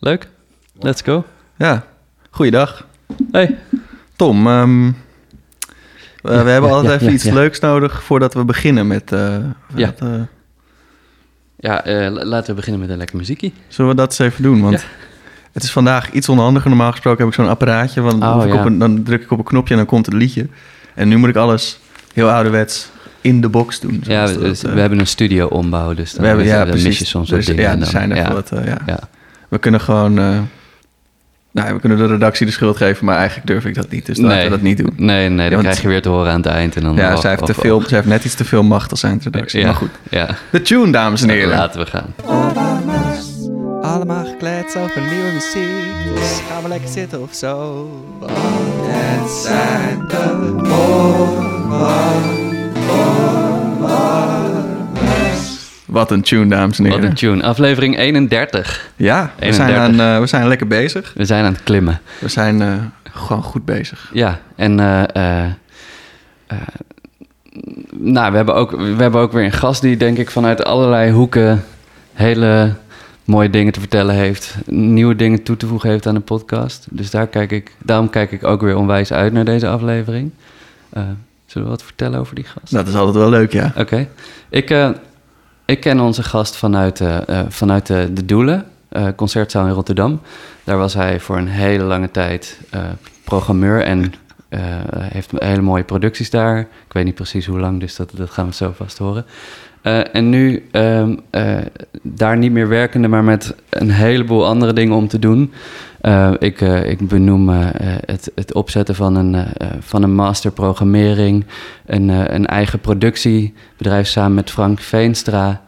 Leuk. Let's go. Ja, goeiedag. Hey. Tom, ehm, eh, we hebben altijd ja, even iets leuks nodig voordat we beginnen met... eh, Ja. met, eh, Ja, eh, la- laten we beginnen met een lekker muziekie. zullen we dat eens even doen? Want het is vandaag iets onhandiger. Normaal gesproken heb ik zo'n apparaatje. Want Oh, ik op een, dan druk ik op een knopje en dan komt het liedje. En nu moet ik alles heel ouderwets in de box doen. Ja, zoals we, dat, we hebben een studio ombouw, dus dan, we hebben, ja, dan precies. mis je soms wat is- dingen. Ja, er zijn er ja, wat, ja. We kunnen gewoon... eh, nou, we kunnen de redactie de schuld geven, maar eigenlijk durf ik dat niet. Dus laten we dat niet doen. Nee, nee, dan want- krijg je weer te horen aan het eind. En dan, Ja, zij heeft, te veel, zij heeft net iets te veel macht als eindredactie. Ja, Maar goed. Ja, De tune, dames en heren. laten we gaan. Allemaal gekleed over nieuwe muziek. Dus gaan we lekker zitten of zo. Want het zijn de Wat een tune, dames en Wat heren. een tune. Aflevering 31. Ja, we zijn, 31. aan, eh, we zijn lekker bezig. We zijn aan het klimmen. We zijn eh, gewoon goed bezig. Ja, en eh, nou, we hebben, ook, we hebben ook weer een gast die denk ik vanuit allerlei hoeken hele mooie dingen te vertellen heeft, nieuwe dingen toe te voegen heeft aan de podcast. Dus daar kijk ik, daarom kijk ik ook weer onwijs uit naar deze aflevering. Zullen we wat vertellen over die gast? Dat is altijd wel leuk, ja. Oké. Ik, eh, ik ken onze gast vanuit, eh, vanuit de, de Doelen, eh, concertzaal in Rotterdam. Daar was hij voor een hele lange tijd programmeur en heeft hele mooie producties daar. Ik weet niet precies hoe lang, dus dat, dat gaan we zo vast horen. En nu ehm, eh, daar niet meer werkende, maar met een heleboel andere dingen om te doen. Eh, ik, eh, ik benoem eh, het, het opzetten van een, van een master programmering, een, een eigen productiebedrijf samen met Frank Veenstra.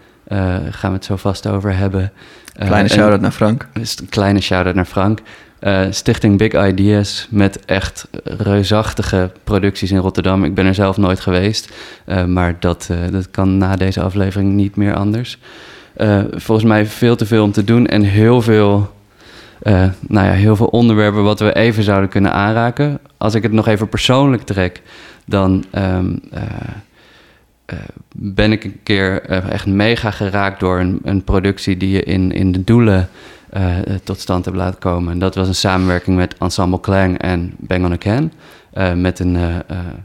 Gaan we het zo vast over hebben. Kleine shout-out naar Frank. een kleine shout-out naar Frank. Stichting Big Ideas met echt reusachtige producties in Rotterdam. Ik ben er zelf nooit geweest, maar dat, dat kan na deze aflevering niet meer anders. Volgens mij veel te veel om te doen en heel veel, eh, nou ja, heel veel onderwerpen wat we even zouden kunnen aanraken. Als ik het nog even persoonlijk trek, dan ehm, eh, eh, ben ik een keer echt mega geraakt door een, een productie die je in, in de doelen tot stand hebt laten komen. En dat was een samenwerking met Ensemble Clang en Bang on a Can. Met een,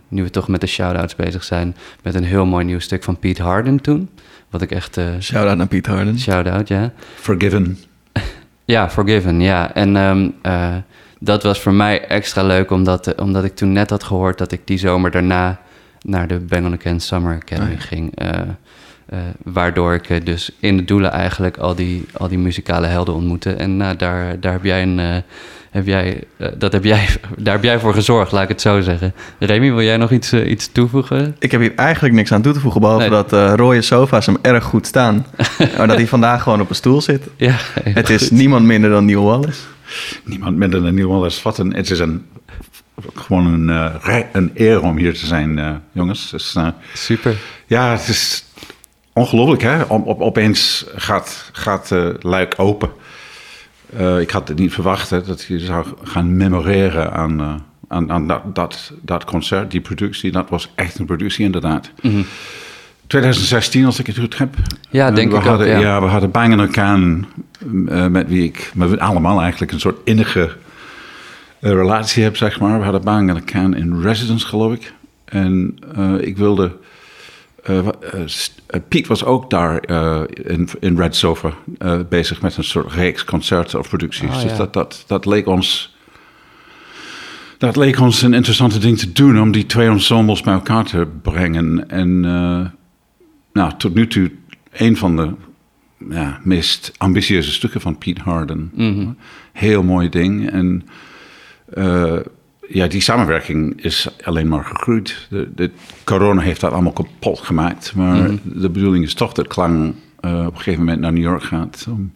nu we toch met de shout-outs bezig zijn, met een heel mooi nieuw stuk van Pete Harden toen. Wat ik echt... Shout-out naar Piet Harden. shout-out, ja. Forgiven. Ja, Forgiven, ja. En ehm, eh, dat was voor mij extra leuk, omdat, eh, omdat ik toen net had gehoord dat ik die zomer daarna naar de Bang on the Can Summer Academy Oh ja. ging. eh, eh, waardoor ik eh, dus in de doelen eigenlijk al die, al die muzikale helden ontmoette. En nou, daar, daar heb jij een. heb jij, dat heb jij, daar heb jij voor gezorgd, laat ik het zo zeggen. Remy, wil jij nog iets, iets toevoegen? Ik heb hier eigenlijk niks aan toe te voegen, behalve Nee. dat eh rode sofa's hem erg goed staan. maar dat hij vandaag gewoon op een stoel zit. Ja, Het is goed. niemand minder dan Neil Wallace. Niemand minder dan Neil Wallace. Wat een, het is een, gewoon een, eh, een eer om hier te zijn, eh, jongens. Dus, super. ja, het is ongelooflijk, hè? Op, op, opeens gaat, gaat eh, Luik open. Eh, ik had het niet verwacht hè, dat je zou gaan memoreren aan, eh, aan, aan dat, dat, dat concert, die productie. Dat was echt een productie, inderdaad. 2016, als ik het goed heb. Ja, En denk we ik ook, hadden, ja. Ja, we hadden Bang elkaar met wie ik met allemaal eigenlijk een soort innige eh, relatie heb, zeg maar. We hadden Bang elkaar in residence, geloof ik. En eh, ik wilde... eh, wa- eh, st- eh, Piet was ook daar eh, in, in Red Sofa eh, bezig met een soort reeks concerten of producties. Oh, Dus dat, dat, dat leek ons... Dat leek ons een interessante ding te doen om die twee ensembles bij elkaar te brengen. En eh, nou, tot nu toe een van de ja, meest ambitieuze stukken van Pete Harden. Mhm. Heel mooi ding. En eh, ja, die samenwerking is alleen maar gegroeid. De, de corona heeft dat allemaal kapot gemaakt. Maar Mhm. de bedoeling is toch dat Klang eh, op een gegeven moment naar New York gaat. Om,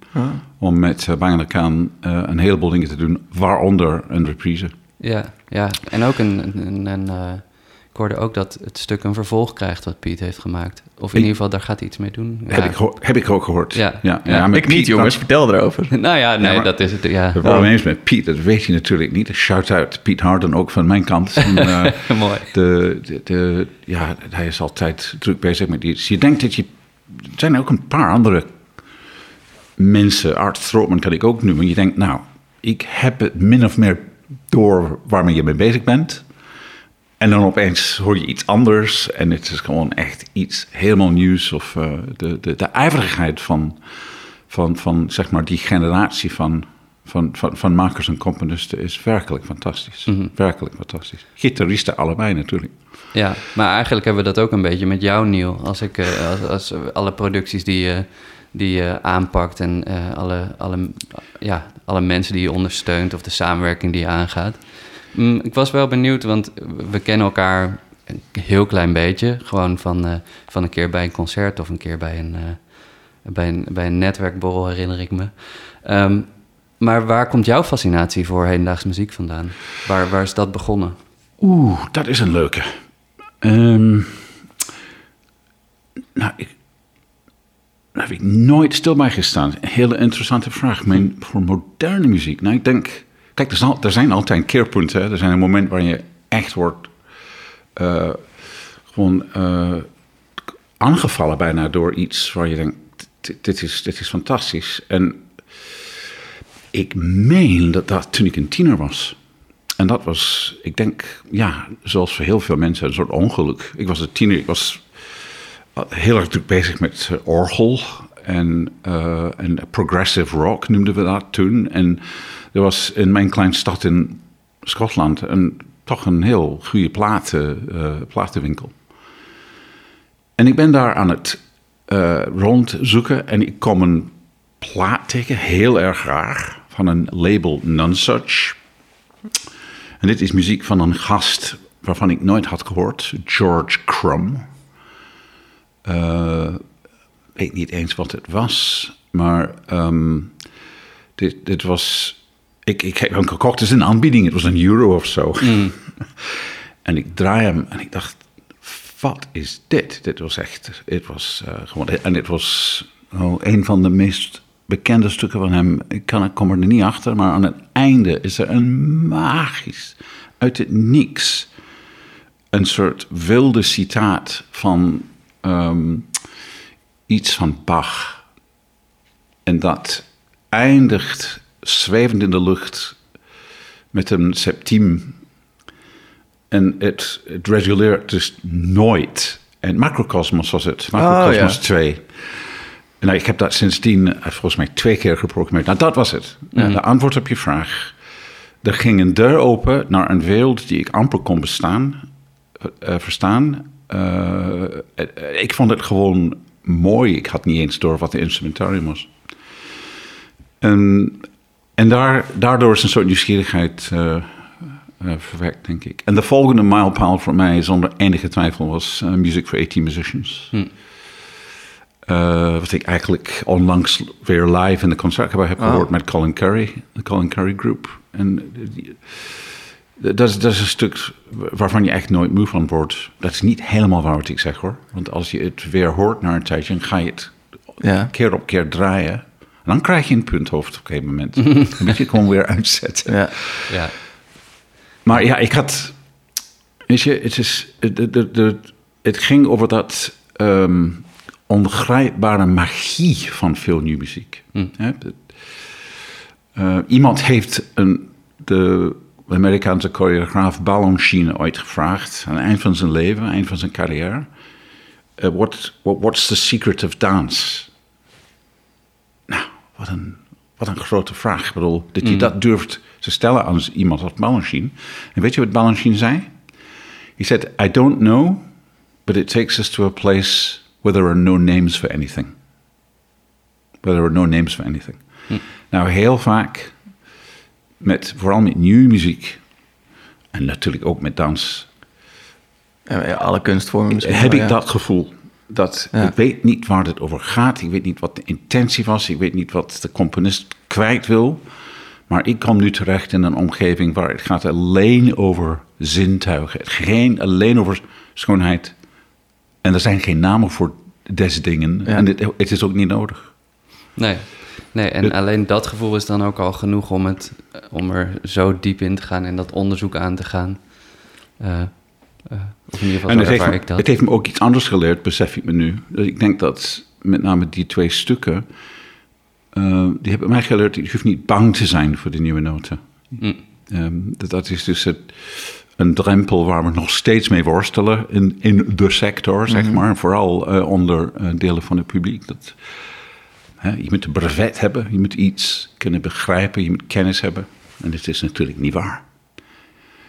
om met uh, Bang Khan eh een heleboel dingen te doen, waaronder een reprise. Ja, ja. en ook een. een, een, een, eh, ik hoorde ook dat het stuk een vervolg krijgt wat Piet heeft gemaakt. Of in Ik- ieder geval, daar gaat hij iets mee doen. Ja. Heb, ik, heb ik ook gehoord. Ja. ja, Ja, ik niet, jongens. Vertel erover. Nou ja, nee, maar- dat is het. Ja, Het probleem is met Piet, dat weet je natuurlijk niet. Shout-out Piet Harden ook van mijn kant. En, eh, mooi. de, de, de- ja, hij is altijd druk bezig met iets. Je denkt dat je... Er zijn ook een paar andere mensen, Art Strootman kan ik ook noemen. Je denkt, nou, ik heb het min of meer door waarmee je mee bezig bent. En dan opeens hoor je iets anders en het is gewoon echt iets helemaal nieuws. Of uh, de, de, de ijverigheid van, van, van zeg maar die generatie van, van, van, van makers en componisten is werkelijk fantastisch. Mhm. Werkelijk fantastisch. Gitaristen allebei natuurlijk. Ja, maar eigenlijk hebben we dat ook een beetje met jou, Neil. Als ik eh, als, als alle producties die je, die je aanpakt en eh, alle, alle, ja, alle mensen die je ondersteunt of de samenwerking die je aangaat. Mm, ik was wel benieuwd, want we kennen elkaar een heel klein beetje. Gewoon van, eh, van een keer bij een concert of een keer bij een, eh, bij een, bij een netwerkborrel, herinner ik me. Ehm, maar waar komt jouw fascinatie voor hedendaagse muziek vandaan? Waar, waar is dat begonnen? Oeh, dat is een leuke. Ehm, nou, ik, daar heb ik nooit stil bij gestaan. Hele interessante vraag. Mijn, voor moderne muziek. Nou, ik denk. Kijk, er, zal, er zijn altijd keerpunten. Hè. Er zijn een moment je echt wordt. eh, gewoon eh, aangevallen bijna door iets waar je denkt: dit, is, dit is fantastisch. En ik meen dat dat toen ik een tiener was. En dat was, ik denk, ja, zoals voor heel veel mensen, een soort ongeluk. Ik was een tiener, ik was heel erg druk bezig met eh, orgel en, en progressive rock noemden we dat toen. En er was in mijn kleine stad in Schotland een, toch een heel goede platen, eh, platenwinkel. En ik ben daar aan het eh, rondzoeken en ik kom een plaat tegen, heel erg raar, van een label Nonesuch. En dit is muziek van een gast waarvan ik nooit had gehoord, George Crumb. Eh, weet niet eens wat het was, maar ehm, dit, dit was. Ik, ik heb hem gekocht, het is een aanbieding, het was een euro of zo. en ik draai hem en ik dacht: wat is dit? Dit was echt. Het was eh, gewoon. En het was oh, een van de meest bekende stukken van hem. Ik, kan, ik kom er niet achter, maar aan het einde is er een magisch, uit het niks, een soort wilde citaat van ehm, iets van Bach. En dat eindigt zwevend in de lucht met een septiem. En het, het reguleert dus nooit. En Macrocosmos was het, Macrocosmos ja. 2. En nou, ik heb dat sindsdien eh, volgens mij twee keer geprogrammeerd. Nou, dat was het. De antwoord op je vraag. Er ging een deur open naar een wereld die ik amper kon bestaan, eh, verstaan. Eh, ik vond het gewoon mooi. Ik had niet eens door wat de instrumentarium was. En, en daar, daardoor is een soort nieuwsgierigheid eh, eh, verwekt, denk ik. En de volgende mijlpaal voor mij, zonder enige twijfel, was eh, Music for 18 Musicians. Eh, wat ik eigenlijk onlangs weer live in de concertgebouw heb gehoord met Colin Curry, de Colin Curry Group. En die- dat is, dat is een stuk waarvan je echt nooit moe van wordt. Dat is niet helemaal waar wat ik zeg hoor. Want als je het weer hoort na een tijdje, dan ga je het Ja. keer op keer draaien. En dan krijg je een punthoofd op een gegeven moment. dan moet je het gewoon weer uitzetten. Ja. Ja, Maar ja, ik had. Weet je, het, is, de, de, het ging over dat ehm, ongrijpbare magie van veel nieuwe muziek. Hè, het- eh, iemand heeft een, de Amerikaanse choreograaf Balanchine ooit gevraagd... aan het eind van zijn leven, aan het eind van zijn carrière... eh, what, what, what's the secret of dance? Nou, wat een, wat een grote vraag. Ik bedoel, dat je dat durft te stellen aan iemand als Balanchine. En weet je wat Balanchine zei? He said, I don't know, but it takes us to a place where there are no names for anything. Where there are no names for anything. Nou, heel vaak, met, vooral met nieuwe muziek, en natuurlijk ook met dans, ja, alle kunstvormen misschien. heb wel, ik ja. dat gevoel. Dat Ja. ik weet niet waar het over gaat. Ik weet niet wat de intentie was. Ik weet niet wat de componist kwijt wil. Maar ik kom nu terecht in een omgeving waar het gaat alleen over zintuigen. Het geen alleen over schoonheid. En er zijn geen namen voor deze dingen. Ja. En het, het is ook niet nodig. nee. Nee, en alleen dat gevoel is dan ook al genoeg om, het, eh, om er zo diep in te gaan en dat onderzoek aan te gaan. Eh, eh, of in ieder geval En heeft, me, ik dat. het heeft me ook iets anders geleerd, besef ik me nu. Dus ik denk dat met name die twee stukken uh, die hebben mij geleerd, je hoeft niet bang te zijn voor de nieuwe noten. Mm. Um, dat is dus het, een drempel waar we nog steeds mee worstelen in, in de sector, zeg Mhm. maar. Vooral onder delen van het publiek. Dat, je moet een brevet hebben, je moet iets kunnen begrijpen, je moet kennis hebben. En dit is natuurlijk niet waar.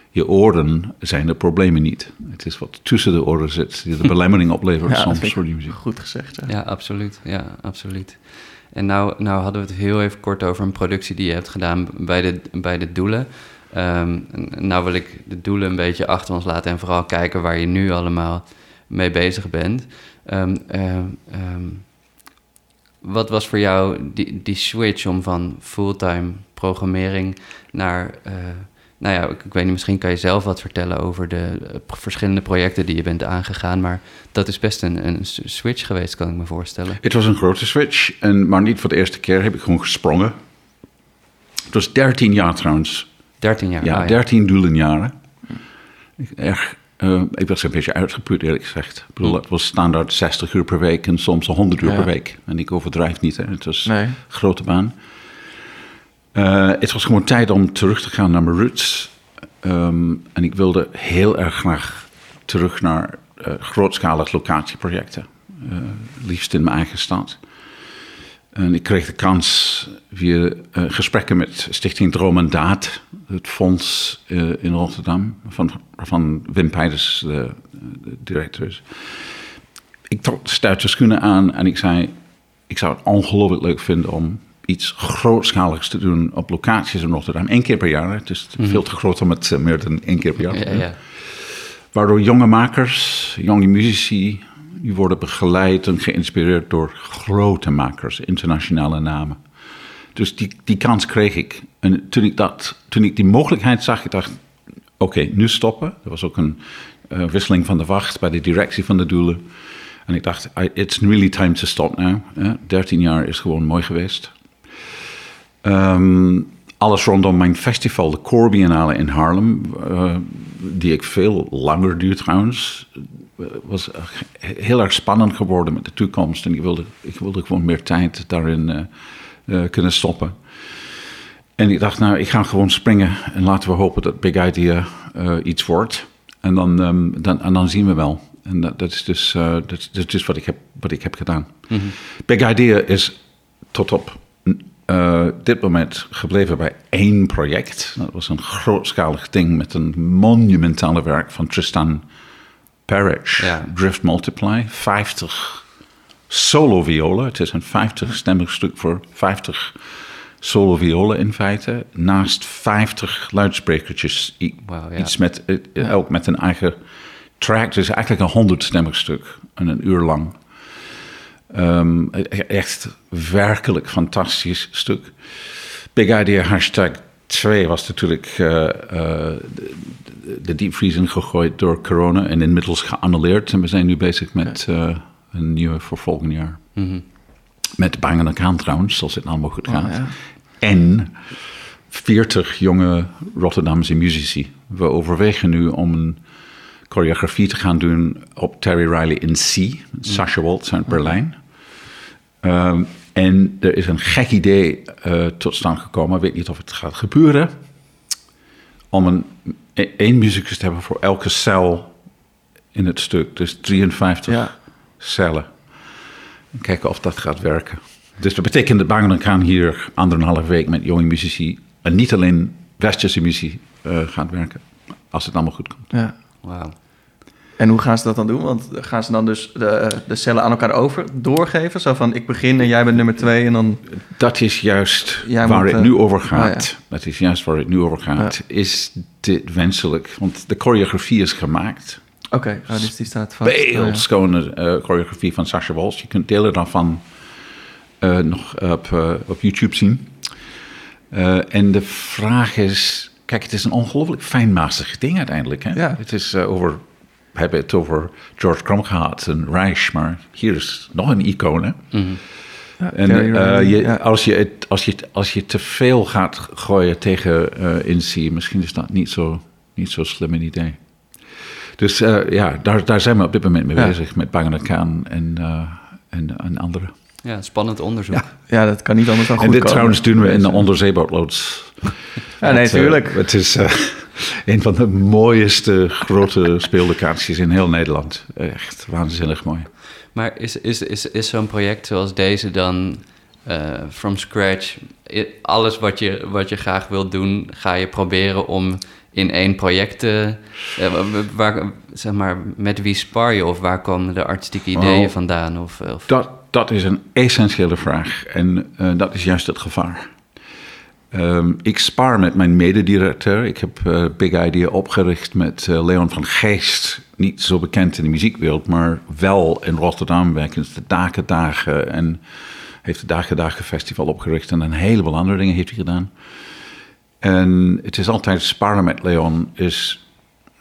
Je oren zijn de problemen niet. Het is wat tussen de oren zit die de belemmering oplevert Ja, soms voor die muziek. Goed gezegd. Ja. Ja, absoluut. Ja, absoluut. En nou, nou hadden we het heel even kort over een productie die je hebt gedaan bij de, bij de doelen. Um, nou wil ik de doelen een beetje achter ons laten en vooral kijken waar je nu allemaal mee bezig bent. Um, um, wat was voor jou die, die switch om van fulltime programmering naar... Uh, nou ja, ik, ik, weet niet, misschien kan je zelf wat vertellen over de uh, verschillende projecten die je bent aangegaan. Maar dat is best een, een switch geweest, kan ik me voorstellen. Het was een grote switch, en, maar niet voor de eerste keer heb ik gewoon gesprongen. Het was 13 jaar trouwens. 13 jaar? Ja, oh, ja. 13 doelenjaren. Erg, uh, ik was een beetje uitgeput, eerlijk gezegd. Ik bedoel, het was standaard 60 uur per week en soms 100 uur Ja. per week. En ik overdrijf niet, hè. het was Nee. een grote baan. Uh, het was gewoon tijd om terug te gaan naar mijn roots. Um, en ik wilde heel erg graag terug naar uh, grootschalig locatieprojecten. Uh, liefst in mijn eigen stad. En ik kreeg de kans via uh, gesprekken met Stichting Droom en Daad, het fonds uh, in Rotterdam, van, van Wim Peijers, de, de directeur is. Ik trok stoute schoenen aan en ik zei, ik zou het ongelooflijk leuk vinden om iets grootschaligs te doen op locaties in Rotterdam. Eén keer per jaar. Het is mm -hmm. veel te groot om het meer dan één keer per jaar te doen. Ja, ja. Waardoor jonge makers, jonge muzici, die worden begeleid en geïnspireerd door grote makers, internationale namen. Dus die, die kans kreeg ik. En toen ik, dat, toen ik die mogelijkheid zag, ik dacht, oké, nu stoppen. Er was ook een uh, wisseling van de wacht bij de directie van de doelen. En ik dacht, it's really time to stop now. 13 jaar is gewoon mooi geweest. Um, alles rondom mijn festival, de Core Biennale in Haarlem, uh, die ik veel langer duur trouwens, was heel erg spannend geworden met de toekomst. En ik wilde, ik wilde gewoon meer tijd daarin uh, uh, kunnen stoppen. En ik dacht, nou, ik ga gewoon springen en laten we hopen dat Big Idea iets wordt. En dan, um, dan, en dan zien we wel. En dat, dat is dus, dat, dat is dus wat, ik heb, wat ik heb gedaan. Mhm. Big Idea is tot op uh, dit moment gebleven bij één project. Dat was een grootschalig ding met een monumentale werk van Tristan Parrish, Ja. Drift Multiply. 50 solo violen. Het is een 50 stemmig stuk voor 50 solo violen in feite. Naast 50 luidsprekertjes. Ja. Iets met, eh, elk met een eigen track. Het is eigenlijk een 100 stemmig stuk. En een uur lang. Um, echt werkelijk fantastisch stuk. Big Idea hashtag 2 was natuurlijk uh, uh, de, gegooid door corona en inmiddels geannuleerd. En we zijn nu bezig met uh, een nieuwe voor volgend jaar. Mm-hmm. Met Bang Kaan trouwens, als het allemaal goed gaat. Oh, ja. En 40 jonge Rotterdamse muzici. We overwegen nu om een choreografie te gaan doen op Terry Riley in C. Sasha Waltz uit Berlijn. Um, en er is een gek idee uh, tot stand gekomen. Ik weet niet of het gaat gebeuren. Om een, één muzikus te hebben voor elke cel in het stuk. Dus 53 Ja. cellen. En kijken of dat gaat werken. Dus dat betekent dat Bang gaan hier anderhalve week met jonge muzici. En niet alleen westerse muziek uh, gaat werken. Als het allemaal goed komt. Ja. Wauw. En hoe gaan ze dat dan doen? Want gaan ze dan dus de, de cellen aan elkaar over doorgeven? Zo van, ik begin en jij bent nummer twee en dan... Dat is juist waar moet, het uh, nu over gaat. oh ja. Dat is juist waar het nu over gaat. Is dit wenselijk? Want de choreografie is gemaakt. Oké, oh, dus die staat vast. Beeldschone uh, choreografie van Sasha Walsh. Je kunt delen daarvan uh, nog op, op YouTube zien. En de vraag is... Kijk, het is een ongelooflijk fijnmazig ding uiteindelijk. Hè? Ja. Het is over... We hebben het over George Crumb gehad en Reich, maar hier is nog een icoon. Hè? Mm-hmm. Ja, En uh, Riley, je, als, je het, als, je, het- als je te veel gaat gooien tegen uh, Incy, misschien is dat niet zo, niet zo slim een idee. Dus uh, ja, daar, daar zijn we op dit moment mee Ja. bezig met Bang Khan en, uh, en, en anderen. Ja, spannend onderzoek. Ja, ja, dat kan niet anders dan goed En dit komen. trouwens doen we in de onderzeebootloods. Ja, nee, Het, eh, tuurlijk. het is eh, een van de mooiste grote speellocaties in heel Nederland. Echt waanzinnig mooi. Maar is, is, is, is zo'n project zoals deze dan eh, from scratch? Alles wat je, wat je graag wilt doen, ga je proberen om in één project te... eh, wa- waar, zeg maar, met wie spar je of waar komen de artistieke ideeën Oh. vandaan? Of, of, Dat, dat is een essentiële vraag en eh, dat is juist het gevaar. Ehm, ik spaar met mijn mededirecteur. Ik heb eh, Big Idea opgericht met eh, Leon van Geest. Niet zo bekend in de muziekwereld, maar wel in Rotterdam werkend de Dakendagen. En heeft het Dakendagen Festival opgericht en een heleboel andere dingen heeft hij gedaan. En het is altijd sparen met Leon. Is,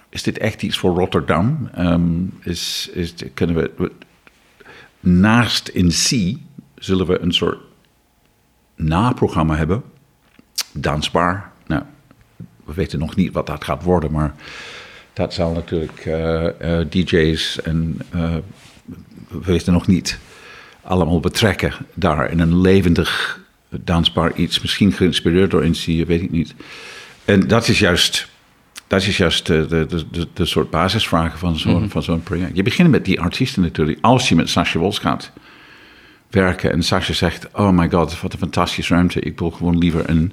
is dit echt iets voor Rotterdam? Ehm, is, is, kunnen we- naast in C zullen we een soort naprogramma hebben. Dansbaar. Nou, we weten nog niet wat dat gaat worden, maar dat zal natuurlijk eh, eh, DJ's en eh, we weten nog niet allemaal betrekken daar in een levendig dansbaar iets. Misschien geïnspireerd door NC, weet ik niet. En dat is juist, dat is juist de, de, de, de, soort basisvragen van zo'n van zo'n project. Je begint met die artiesten natuurlijk. Als je met Sascha Wolfs gaat werken en Sascha zegt... oh my god, wat een fantastische ruimte. Ik wil gewoon liever een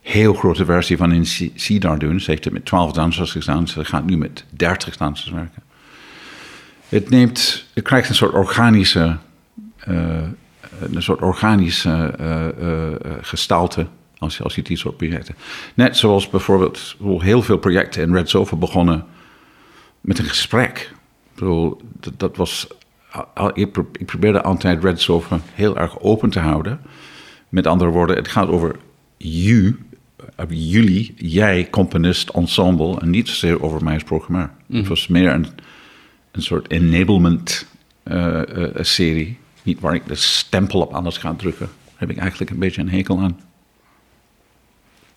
heel grote versie van een C daar doen. Ze heeft het met 12 dansers gedaan. Ze gaat nu met 30 dansers werken. Het neemt, het krijgt een soort organische, eh, een soort organische eh, eh, gestalte als, je- als je die soort projecten. Net zoals bijvoorbeeld heel veel projecten in Red Sofa begonnen met een gesprek. Ik dat, dat was, ik, pro- ik probeerde altijd Red Sofa heel erg open te houden. Met andere woorden, het gaat over you, eh, jullie, jij, componist, ensemble, en niet zozeer over mij als programmeur. Het was meer een, een soort enablement eh, eh, serie. Niet waar ik de stempel op alles ga drukken. Daar heb ik eigenlijk een beetje een hekel aan.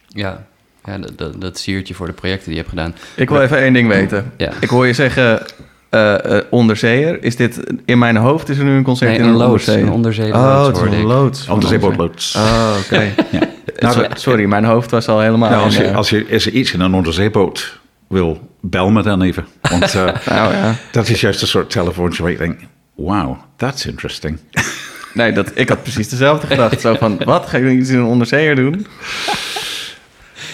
ja, ja dat, dat, dat siertje voor de projecten die je hebt gedaan. Ik wil even één ding weten. Ja. Ik hoor je zeggen eh, eh, onderzeeër. Is dit in mijn hoofd is er nu een concert Nee, in een een loods, onderzeeër? een onderzeeër Oh, loods, het is hoorde een loods. Oh, oké. Ja. Nou, So- Sorry, mijn hoofd was al helemaal... Nou, als, je, eh, als, je, als er iets in een onderzeeboot wil, bel me dan even. Want eh, Nou ja. dat is juist een soort telefoontje waar ik denk... Wow, that's interesting. Nee, dat, ik had precies dezelfde gedachte. Zo van, wat? Ga je iets in een onderzeeër doen?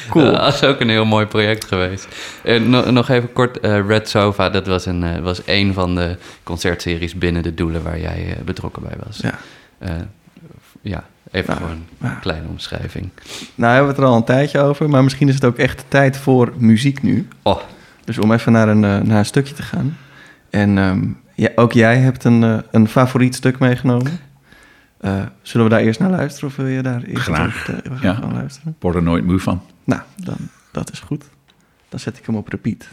Cool. Dat is ook een heel mooi project geweest. En no- nog even kort, eh, Red Sofa, dat was een, eh, was een van de concertseries binnen de doelen waar jij eh, betrokken bij was. Ja. Eh, ja, even Ja, gewoon een kleine omschrijving. Nou hebben we het er al een tijdje over, maar misschien is het ook echt tijd voor muziek nu. Oh, Dus om even naar een, eh, naar een stukje te gaan. En ehm, ja, ook jij hebt een, eh, een favoriet stuk meegenomen. Eh, zullen we daar eerst naar luisteren of wil je daar eerst Graag, naar- we ja. gaan luisteren? Ik word er nooit moe van. Nou, dan, dat is goed. Dan zet ik hem op repeat.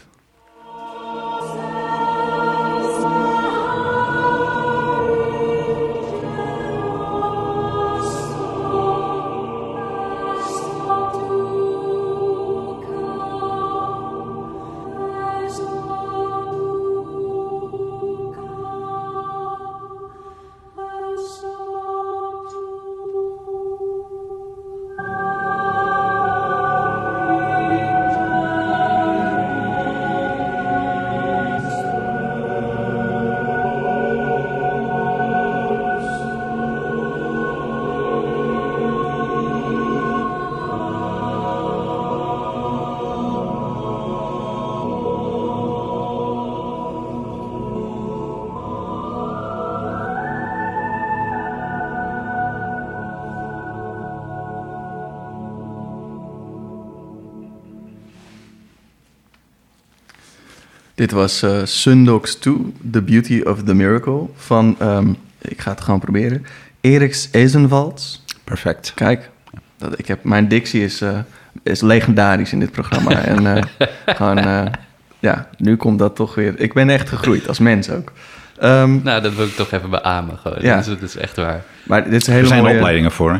Dit was eh Sundogs 2, The Beauty of the Miracle van, ehm, ik ga het gewoon proberen, Eriks Ezenvalds. Perfect. Kijk, dat, ik heb, mijn dictie is, eh, is legendarisch in dit programma. en eh, gewoon, ja, nu komt dat toch weer. Ik ben echt gegroeid, als mens ook. Ehm, nou, dat wil ik toch even beamen. Gewoon. Ja. Dat, is, dat is echt waar. maar dit is Er zijn mooie... opleidingen voor. Hè?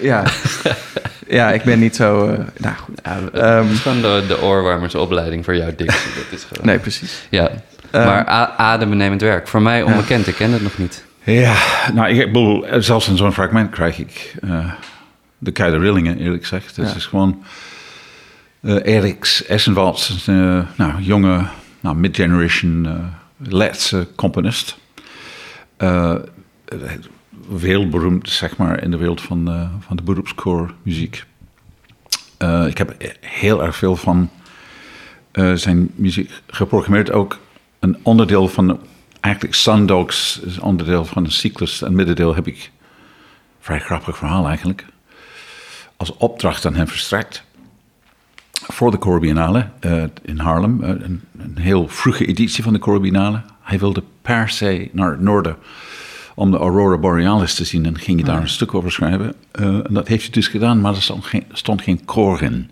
Ja. ja, ik ben niet zo... eh, nou goed. Ja, het Ehm, is gewoon de, de oorwarmersopleiding voor jouw dictie. Dat is gewoon... nee, precies. Ja, Ehm, maar adembenemend werk. Voor mij onbekend, ik ken het nog niet. Ja, nou, ik bedoel, zelfs in zo'n fragment krijg ik uh, de keide rillingen, eerlijk gezegd. Het Ja. is gewoon uh, Eriks Essenwald, uh, nou, jonge, nou, mid-generation uh, Letse componist. Heel beroemd, zeg maar, in de wereld van, uh, van de beroepskoormuziek. Uh, ik heb heel erg veel van uh, zijn muziek geprogrammeerd. Ook een onderdeel van, eigenlijk Sundogs is onderdeel van een cyclus. En middendeel heb ik, vrij grappig verhaal eigenlijk, als opdracht aan hem verstrekt. Voor de Corbiennale uh, in Haarlem, uh, een, een, heel vroege editie van de Corbiennale. Hij wilde per se naar het noorden om de Aurora Borealis te zien en ging hij daar een stuk over schrijven. Uh, en dat heeft hij dus gedaan, maar er stond geen, stond geen koor in.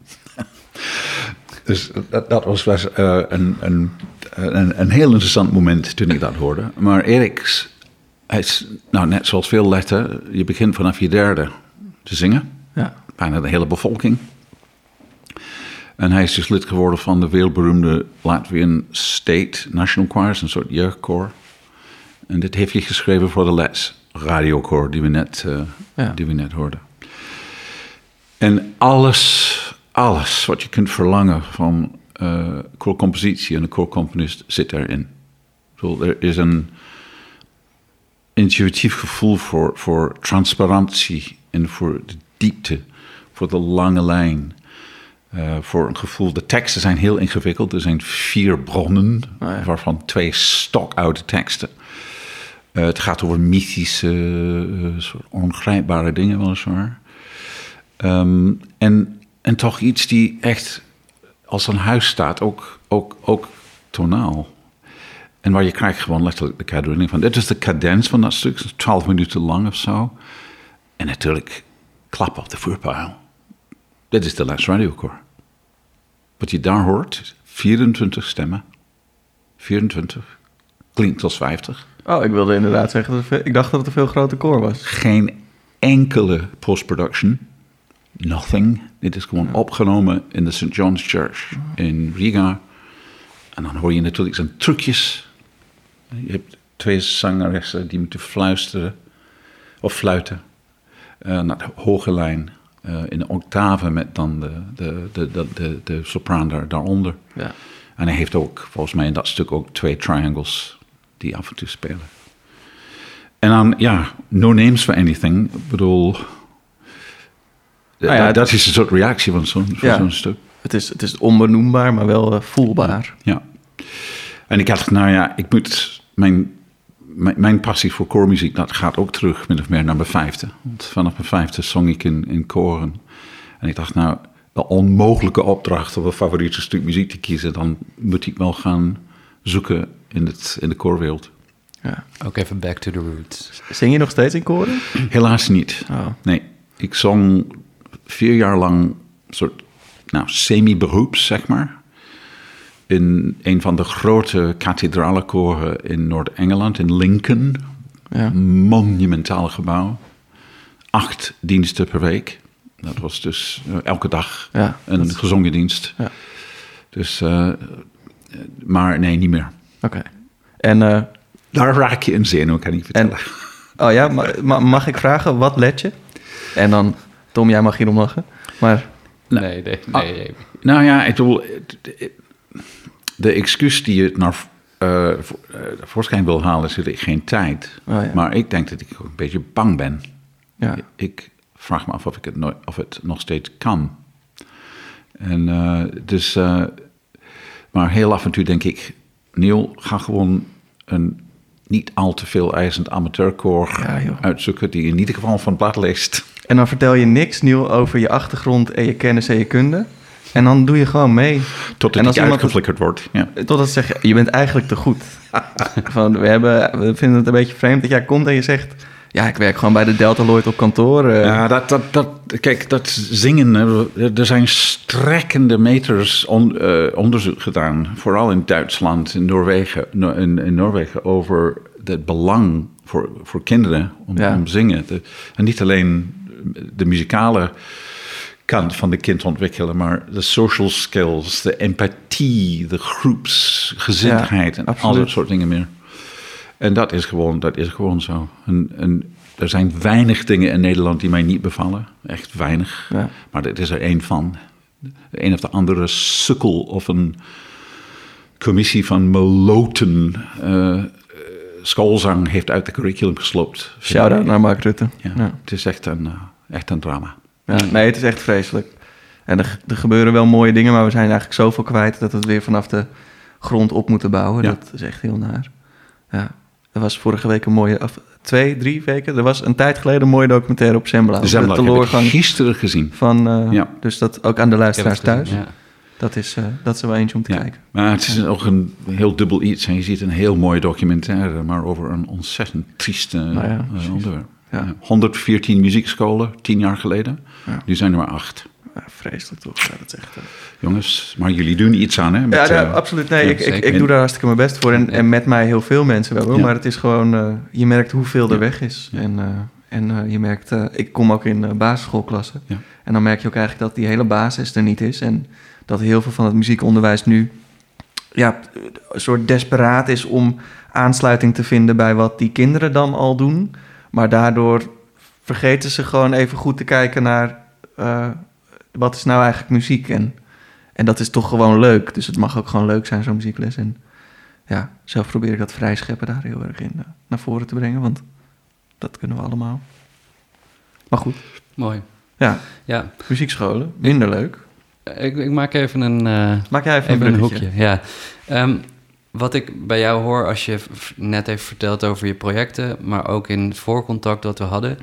dus dat, dat was uh, een, een, een, een, heel interessant moment toen ik dat hoorde. Maar Eriks, hij is, nou, net zoals veel letten, je begint vanaf je derde te zingen. Ja. Bijna de hele bevolking. En hij is dus lid geworden van de wereldberoemde Latvian State National Choirs, een soort jeugdkoor. En dit heeft hij geschreven voor de les radiokoor die we net, uh, ja. die we net hoorden. En alles, alles wat je kunt verlangen van uh, koorcompositie en een koorcomponist zit erin. Bedoel, er is een intuïtief gevoel voor, voor transparantie en voor de diepte, voor de lange lijn. Uh, voor een gevoel, de teksten zijn heel ingewikkeld. Er zijn vier bronnen, Oh ja. waarvan twee stokoude teksten. Uh, het gaat over mythische, soort ongrijpbare dingen, weliswaar. Um, en, en toch iets die echt als een huis staat, ook, ook, ook tonaal. En waar je krijgt gewoon letterlijk de kadering van. Dit is de cadens van dat stuk, 12 minuten lang of zo. En natuurlijk klap op de voerpijl. Dit is de Les Radiokoor. Wat je daar hoort, 24 stemmen. 24. Klinkt als 50. Oh, ik wilde inderdaad zeggen, dat veel, ik dacht dat het een veel groter koor was. Geen enkele post-production. Nothing. Dit is gewoon ja. opgenomen in de St. John's Church in Riga. En dan hoor je natuurlijk zijn trucjes. Je hebt twee zangeressen die moeten fluisteren of fluiten uh, naar de hoge lijn. Uh, in de octaven met dan de, de, de, de, de, de sopraan daar, daaronder. Ja. En hij heeft ook, volgens mij in dat stuk, ook twee triangles die af en toe spelen. En dan, ja, no names for anything. Ik bedoel, Nou ja, dat, dat is een soort reactie van zo'n Ja. zo'n stuk. Het is, het is onbenoembaar, maar wel eh, voelbaar. Ja. En ik had, nou ja, ik moet, mijn, mijn, mijn passie voor koormuziek, dat gaat ook terug min of meer naar mijn vijfde. Want vanaf mijn vijfde zong ik in, in koren. En ik dacht, nou, de onmogelijke opdracht om een favoriete stuk muziek te kiezen, dan moet ik wel gaan zoeken in, het, in de koorwereld. Ja. Ook even back to the roots. Zing je nog steeds in koren? Helaas niet. Oh. Nee, ik zong vier jaar lang soort nou, semi-beroeps, zeg maar. In een van de grote kathedralenkoren in Noord-Engeland, in Lincoln. Ja. Monumentaal gebouw. Acht diensten per week. Dat was dus eh, elke dag Ja, een gezongen dienst. Ja. Dus, eh, maar nee, niet meer. Oké. En, eh, Daar raak je in zenuw, kan ik en vertellen. oh ja, ma- ma- mag ik vragen, wat let je? En dan, Tom, jij mag hierom lachen. Maar Nou, Nee, nee, ah, nee. nee. Nou ja, ik bedoel, de- excuus die je naar eh, voor- eh, voorschijn wil halen, is dat ik geen tijd. Oh ja. Maar ik denk dat ik ook een beetje bang ben. ja, Ik vraag me af of, ik het, nooit, of het nog steeds kan. En eh, dus, eh, maar heel af en toe denk ik, Neil, ga gewoon een niet al te veel eisend amateurkoor Ja, uitzoeken die in ieder geval van het blad leest. en dan vertel je niks nieuw over je achtergrond en je kennis en je kunde. En dan doe je gewoon mee. Totdat iemand het- uitgeflikkerd word. Ja. Totdat ze zeggen, je bent eigenlijk te goed. Van, we, hebben, we vinden het een beetje vreemd dat jij komt en je zegt... Ja, ik werk gewoon bij de Delta Lloyd op kantoor. eh. Ja, dat, dat, dat, kijk, dat zingen, er zijn strekkende meters on- eh, onderzoek gedaan, vooral in Duitsland, in Noorwegen, no- in, in Noorwegen over het belang voor, voor kinderen om, Ja. om zingen. De- en niet alleen de muzikale kant van de kind ontwikkelen, maar de social skills, de empathie, de groepsgezindheid Ja, en al dat soort dingen meer. En dat is gewoon, dat is gewoon zo. En, en er zijn weinig dingen in Nederland die mij niet bevallen. Echt weinig. Ja. Maar dit is er één van. De een of de andere sukkel of een commissie van meloten eh, schoolzang heeft uit de curriculum geslopt. Shout-out naar Mark Rutte. Ja, Ja. Het is echt een, eh, echt een drama. Ja, nee, het is echt vreselijk. En er, er gebeuren wel mooie dingen, maar we zijn eigenlijk zoveel kwijt dat we het weer vanaf de grond op moeten bouwen. Ja. Dat is echt heel naar. Ja, er was vorige week een mooie, of twee, drie weken. Er was een tijd geleden een mooie documentaire op Zembla. De over Zembla de heb ik teleurgang gisteren gezien. van, eh, Ja. dus dat ook aan de luisteraars thuis. ja. Dat, is, eh, dat is er wel eentje om te Ja. kijken. Maar het is ook een heel dubbel iets. En je ziet een heel mooie documentaire, maar over een ontzettend trieste Nou ja, eh, precies. onderwerp. Ja. Ja. 114 muziekscholen, tien jaar geleden. Ja. Nu zijn er maar acht. Ja, vreselijk toch? Ja, dat is echt... eh, Jongens, maar jullie doen iets aan, hè? met, ja, ja, eh, absoluut. Nee, ja, ik, ik, ik doe daar hartstikke mijn best voor. En, Ja. en met mij heel veel mensen wel. Maar het is gewoon, eh, je merkt hoeveel er Ja. weg is. Ja. En, eh, en eh, je merkt, ik kom ook in basisschoolklassen. Ja. En dan merk je ook eigenlijk dat die hele basis er niet is. En dat heel veel van het muziekonderwijs nu ja, een soort desperaat is om aansluiting te vinden bij wat die kinderen dan al doen. Maar daardoor vergeten ze gewoon even goed te kijken naar eh, wat is nou eigenlijk muziek. En, en dat is toch gewoon leuk. Dus het mag ook gewoon leuk zijn, zo'n muziekles. En ja, zelf probeer ik dat vrij scheppen daar heel erg in eh, naar voren te brengen. Want dat kunnen we allemaal. Maar goed, Mooi. ja, Ja, muziekscholen, minder leuk. ik, ik maak even een, eh, Maak jij even, even een hoekje. Ja. Ehm, wat ik bij jou hoor als je net heeft verteld over je projecten, maar ook in het voorcontact dat we hadden,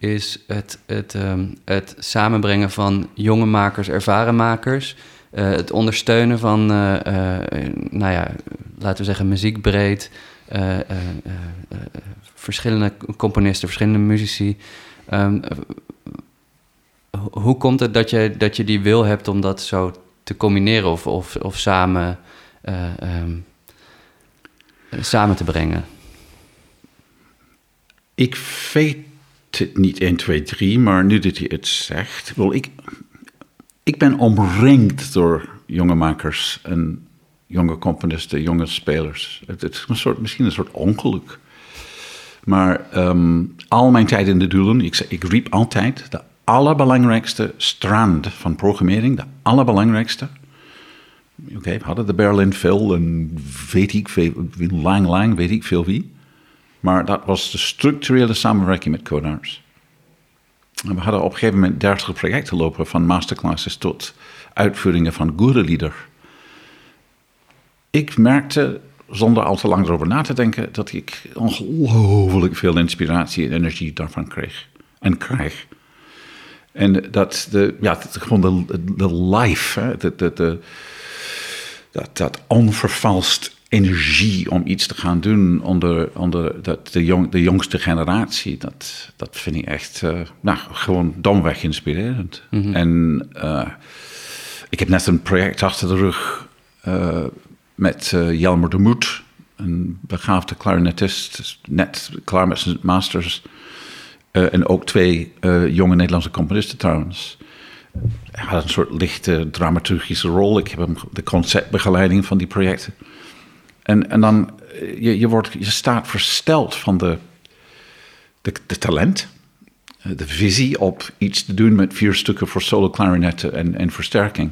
is het, het, ehm, het samenbrengen van jonge makers, ervaren makers. eh, het ondersteunen van, eh, eh, nou ja, laten we zeggen, muziekbreed. verschillende componisten, verschillende muzici. Ehm, ho- hoe komt het dat je, dat je die wil hebt om dat zo te combineren of, of, of samen, eh, ehm, eh, samen te brengen? Ik weet niet 1, 2, 3, maar nu dat je het zegt. Ik, ik ben omringd door jonge makers en jonge componisten, jonge spelers. Het, het is een soort, misschien een soort ongeluk. Maar ehm, al mijn tijd in de doelen, ik, ik riep altijd de allerbelangrijkste strand van programmering, de allerbelangrijkste. Oké, we hadden de Berlin Phil en weet ik veel, lang, lang, weet ik veel wie. Maar dat was de structurele samenwerking met Codarts. En we hadden op een gegeven moment 30 projecten lopen, van masterclasses tot uitvoeringen van lieder. Ik merkte, zonder al te lang erover na te denken, dat ik ongelooflijk veel inspiratie en energie daarvan kreeg. En krijg. En dat de, ja, gewoon de, de life, hè, de, dat, dat onvervalst energie om iets te gaan doen onder, onder dat, de, jong, de jongste generatie, dat, dat vind ik echt eh, nou, gewoon domweg inspirerend. En eh, ik heb net een project achter de rug eh, met Jelmer de Moed, een begaafde clarinetist, net klaar met zijn masters. En ook twee jonge Nederlandse componisten trouwens. Hij had een soort lichte dramaturgische rol. Ik heb hem de conceptbegeleiding van die projecten. En, en dan, eh, je, je, wordt, je staat versteld van de, de, de talent, eh, de visie op iets te doen met vier stukken voor solo klarinetten en, en versterking.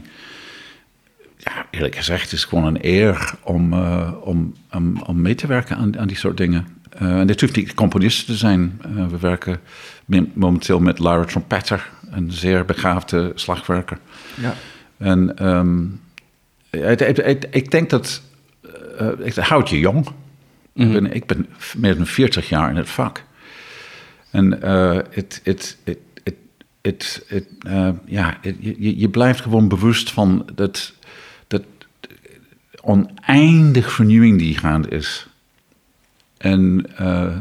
Ja, eerlijk gezegd, het is gewoon een eer om, eh, om, om, om mee te werken aan, aan die soort dingen. En dit hoeft niet componisten te zijn. We werken me- momenteel met Lara Trompetter, een zeer begaafde slagwerker. Ja. En ehm, het, het- het- ik denk dat eh, het houdt je jong. ik, ben, ik ben meer dan 40 jaar in het vak. En het, het, het, het, het, het, ja, je, je blijft gewoon bewust van dat, dat oneindig vernieuwing die gaande is. En eh,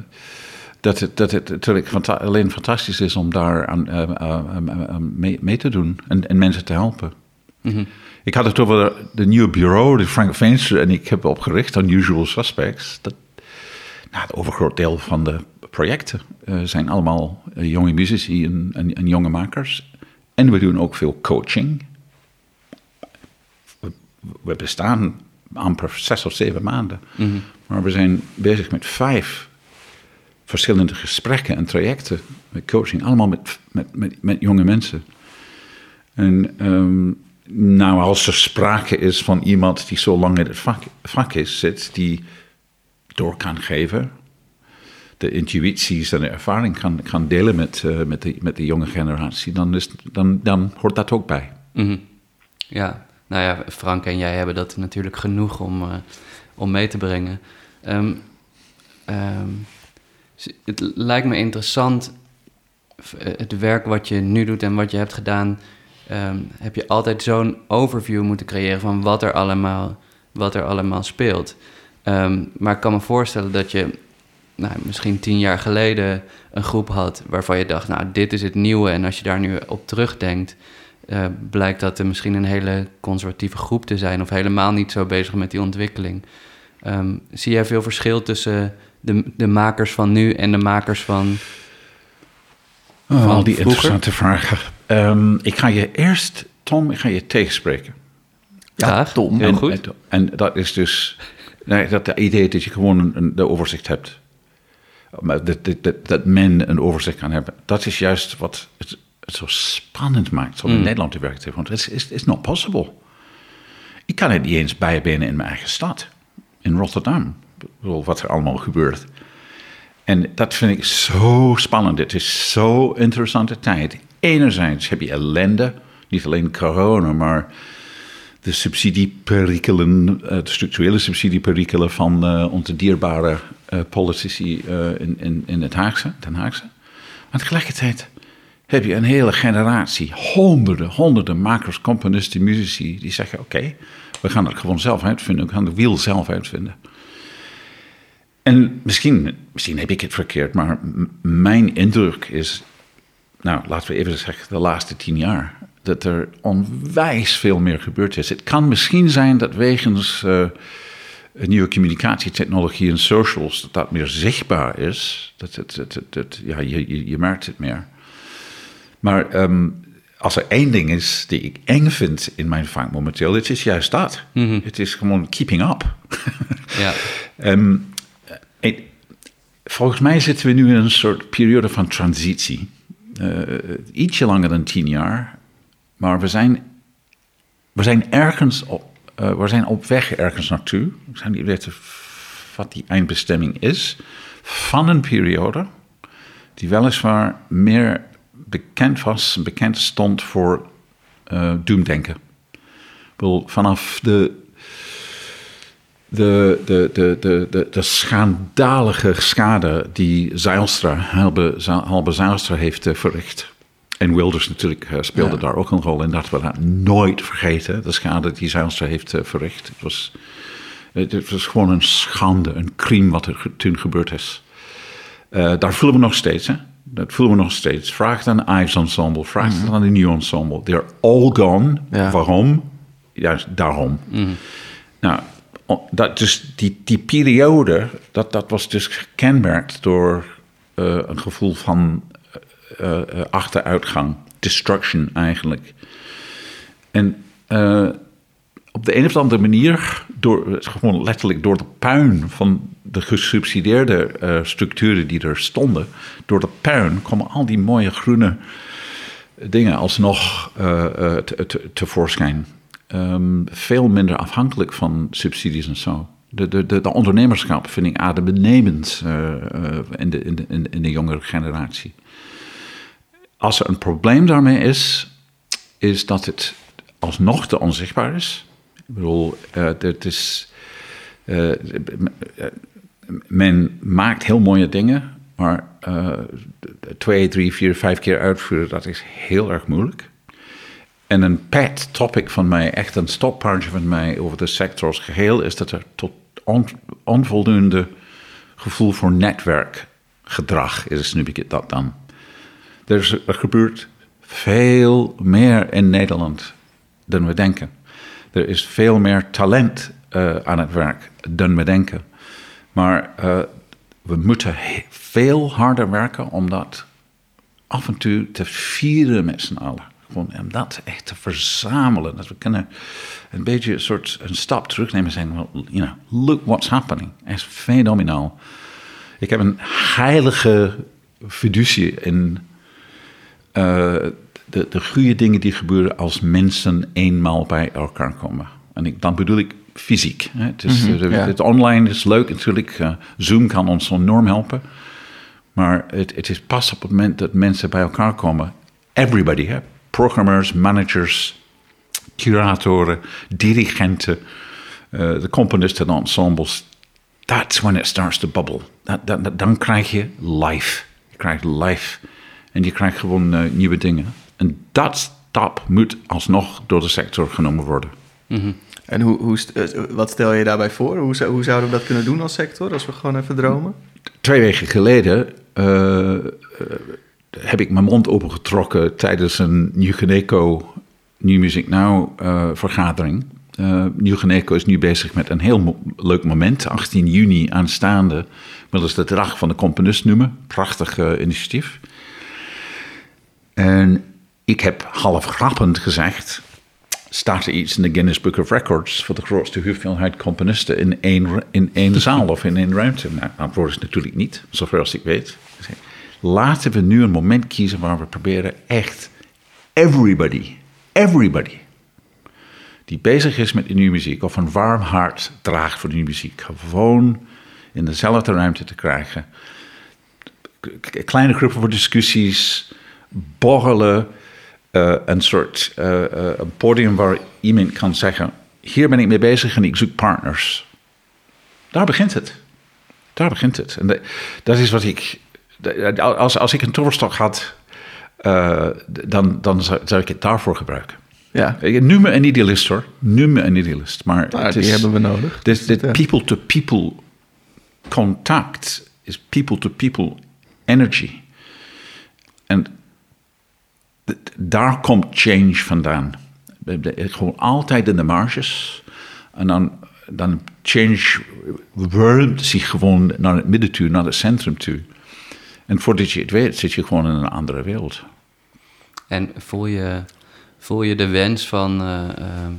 dat het, dat het natuurlijk fanta- alleen fantastisch is om daar aan, eh, mee, mee te doen en, en mensen te helpen. Ik had het over de nieuwe bureau, die Frank Veenstra en ik heb opgericht, Unusual Suspects. Dat, nou, het overgroot deel van de projecten eh, zijn allemaal eh, jonge muzici en, en, en jonge makers. En we doen ook veel coaching. We, we bestaan amper zes of zeven maanden. Mhm. Maar we zijn bezig met vijf verschillende gesprekken en trajecten met coaching, allemaal met, met, met, met jonge mensen. En ehm, nou, als er sprake is van iemand die zo lang in het vak, is, zit, die door kan geven, de intuïties en de ervaring kan, kan delen met, eh, met, de, met de jonge generatie, dan, is, dan, dan hoort dat ook bij. Mhm. Ja, nou ja, Frank en jij hebben dat natuurlijk genoeg om, eh, om mee te brengen. Ehm, ehm, het lijkt me interessant, het werk wat je nu doet en wat je hebt gedaan, ehm, heb je altijd zo'n overview moeten creëren van wat er allemaal, wat er allemaal speelt. Ehm, maar ik kan me voorstellen dat je nou, misschien tien jaar geleden een groep had waarvan je dacht, nou, dit is het nieuwe. En als je daar nu op terugdenkt, eh, blijkt dat er misschien een hele conservatieve groep te zijn of helemaal niet zo bezig met die ontwikkeling. Ehm, zie jij veel verschil tussen de, de makers van nu en de makers van. Oh, Van al die vroeger? interessante vragen. Ehm, ik ga je eerst, Tom, ik ga je tegenspreken. Ja, Graag. Tom. Heel en, goed. En, en dat is dus nee, dat de idee dat je gewoon een, een- de overzicht hebt. Maar dat, dat, dat, dat men een overzicht kan hebben. Dat is juist wat het, het zo spannend maakt om in Mm. Nederland te werken. Want het is, not possible. Ik kan het niet eens bijbenen in mijn eigen stad. In Rotterdam. Wat er allemaal gebeurt. En dat vind ik zo spannend. Het is zo interessante tijd. Enerzijds heb je ellende, niet alleen corona, maar de subsidieperikelen, eh, de structurele subsidieperikelen van eh, onze dierbare eh, politici in, in, in het Haagse, Den Haagse. Maar tegelijkertijd heb je een hele generatie, honderden, honderden makers, componisten, muzici, die zeggen: Oké, we gaan het gewoon zelf uitvinden, we gaan de wiel zelf uitvinden. En misschien, misschien heb ik het verkeerd, maar mijn indruk is, nou laten we even zeggen, de laatste tien jaar, dat er onwijs veel meer gebeurd is. Het kan misschien zijn dat wegens eh, nieuwe communicatietechnologie en socials, dat dat meer zichtbaar is. Dat, het, het- ja, je, je, je merkt het meer. Maar ehm, als er één ding is die ik eng vind in mijn vak momenteel, het is juist dat. Mhm. Het is gewoon keeping up. Ja. Ehm, en volgens mij zitten we nu in een soort periode van transitie. Eh, ietsje langer dan tien jaar. Maar we zijn, we zijn ergens op, eh, we zijn op weg ergens naartoe. Ik zou niet weten wat die eindbestemming is. Van een periode die weliswaar meer bekend was, bekend stond voor eh doemdenken. Ik vanaf de de, de, de, de, de, de schandalige schade die Zijlstra, Halbe, Halbe Zijlstra heeft eh, verricht. En Wilders natuurlijk eh, speelde Ja. daar ook een rol in. Dat we dat nooit vergeten. De schade die Zijlstra heeft eh, verricht. Het was, het, was gewoon een schande, een crime wat er toen gebeurd is. Daar voelen we nog steeds. Hè? Dat voelen we nog steeds. Vraag het aan de Ives Ensemble. Vraag het aan de New Ensemble. They're all gone. Ja. Waarom? Juist daarom. Mhm. Nou, dat dus die, periode, dat, dat was dus gekenmerkt door eh, een gevoel van eh, eh, achteruitgang, destruction eigenlijk. En op de een of andere manier, door, gewoon letterlijk door de puin van de gesubsidieerde structuren die er stonden, door de puin komen al die mooie groene dingen alsnog te- te- tevoorschijn. Ehm, veel minder afhankelijk van subsidies en zo. De, de, de, de ondernemerschap vind ik adembenemend eh, in, de, in, de, in de- jongere generatie. Als er een probleem daarmee is, is dat het alsnog te onzichtbaar is. Ik bedoel, eh, het is. men maakt heel mooie dingen, maar twee, drie, vier, vijf keer uitvoeren, dat is heel erg moeilijk. En een pet topic van mij, echt een stoppaardje van mij over de sector als geheel, is dat er tot on- onvoldoende gevoel voor netwerkgedrag is, nu ik dat dan. Er, is, er gebeurt veel meer in Nederland dan we denken. Er is veel meer talent eh, aan het werk dan we denken. Maar eh, we moeten veel harder werken om dat af en toe te vieren met z'n allen. Gewoon om dat echt te verzamelen. Dat we kunnen een beetje een soort een stap terugnemen en zeggen, well, you know, look what's happening. Is fenomenaal. Ik heb een heilige fiducie in uh, de, de goede dingen die gebeuren als mensen eenmaal bij elkaar komen. En ik, dan bedoel ik fysiek. Hè. Het, is, Mhm, ja. het online is leuk natuurlijk. Uh, Zoom kan ons enorm helpen. Maar het, het is pas op het moment dat mensen bij elkaar komen. Everybody, hè? Programmers, managers, curatoren, dirigenten, uh, de componisten en ensembles. That's when it starts to bubble. Dat, dat, dat- dan krijg je life. Je krijgt life. En je krijgt gewoon uh, nieuwe dingen. En dat stap moet alsnog door de sector genomen worden. En hoe, hoe, eh, wat stel je daarbij voor? Hoe, zou- hoe zouden we dat kunnen doen als sector, als we gewoon even dromen? Twee weken geleden eh, eh, heb ik mijn mond opengetrokken tijdens een New Geneco New Music Now eh, vergadering. Eh New Geneco is nu bezig met een heel leuk moment. 18 juni aanstaande ze de dag van de componist noemen. Prachtig eh, initiatief. En ik heb half grappend gezegd... staat er iets in de Guinness Book of Records... voor de grootste hoeveelheid componisten in één, in één zaal of in één ruimte? Nou, antwoord is natuurlijk niet, zover als ik weet. Laten we nu een moment kiezen waar we proberen echt everybody, everybody... die bezig is met de nieuwe muziek... of een warm hart draagt voor de nieuwe muziek... gewoon in dezelfde ruimte te krijgen kleine groepen voor discussies, borrelen, eh, een soort een podium waar iemand kan zeggen: Hier ben ik mee bezig en ik zoek partners. Daar begint het. Daar begint het. En dat is wat ik. Dat- Als, als ik een toverstok had, eh, dan, dan zou, zou ik het daarvoor gebruiken. Ja, Noem me een idealist hoor. Noem me een idealist. Maar nou, die is- hebben we nodig. dit, dit Ja. people-to-people contact is people-to-people energy. En daar komt change vandaan. Gewoon altijd in de marges. En dan, dan change wurmt zich gewoon naar het midden toe, naar het centrum toe. En voordat je het weet, zit je gewoon in een andere wereld. En voel je, voel je de wens van, eh, eh,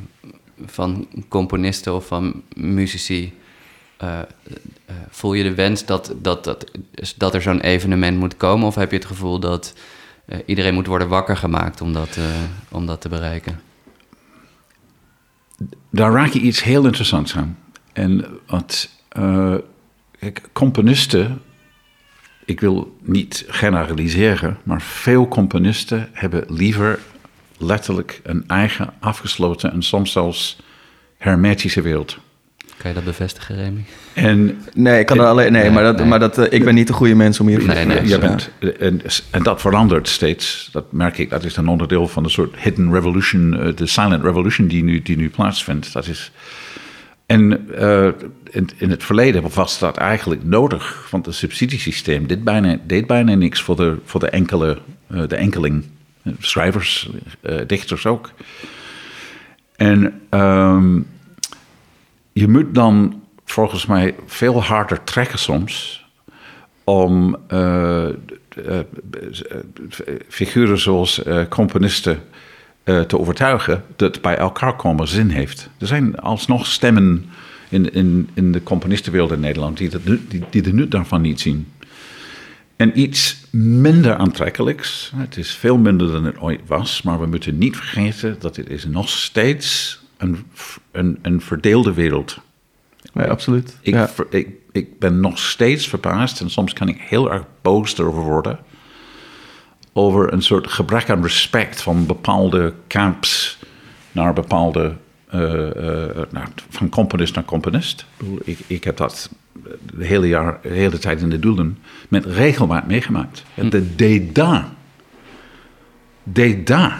van componisten of van muzici? eh, voel je de wens dat, dat, dat, dat er zo'n evenement moet komen? Of heb je het gevoel dat iedereen moet worden wakker gemaakt om dat, om dat te bereiken? daar raak je iets heel interessants aan. En wat kijk, componisten, ik wil niet generaliseren, maar veel componisten hebben liever letterlijk een eigen afgesloten en soms zelfs hermetische wereld. Kan je dat bevestigen, Remy? En Nee, ik kan er alleen. Nee, Nee, maar, dat, nee. maar dat, eh, ik ben niet de goede mens om hier Nee, nee, je bent, en, en dat verandert steeds. Dat merk ik. Dat is een onderdeel van de soort hidden revolution, eh, de silent revolution die nu, die nu plaatsvindt. Dat is. En eh, in, in het verleden was dat eigenlijk nodig, want het subsidiesysteem deed bijna, deed bijna niks voor de, voor de, enkele, eh, de enkeling. Eh, Schrijvers, dichters ook. En ehm, je moet dan volgens mij veel harder trekken soms om figuren zoals componisten eh, te overtuigen dat bij elkaar komen zin heeft. Er zijn alsnog stemmen in, in, in de componistenwereld in Nederland die, dat, die, die de nut daarvan niet zien. En iets minder aantrekkelijks, het is veel minder dan het ooit was, maar we moeten niet vergeten dat het is nog steeds een, een, een verdeelde wereld Nee, absoluut. ik, ja. ik, ik ben nog steeds verbaasd en soms kan ik heel erg boos erover worden. Over een soort gebrek aan respect van bepaalde camps naar bepaalde. eh, eh, van componist naar componist. Ik, ik, heb dat de hele, jaar, de hele tijd in de doelen met regelmaat meegemaakt. En de dédain. Dédain.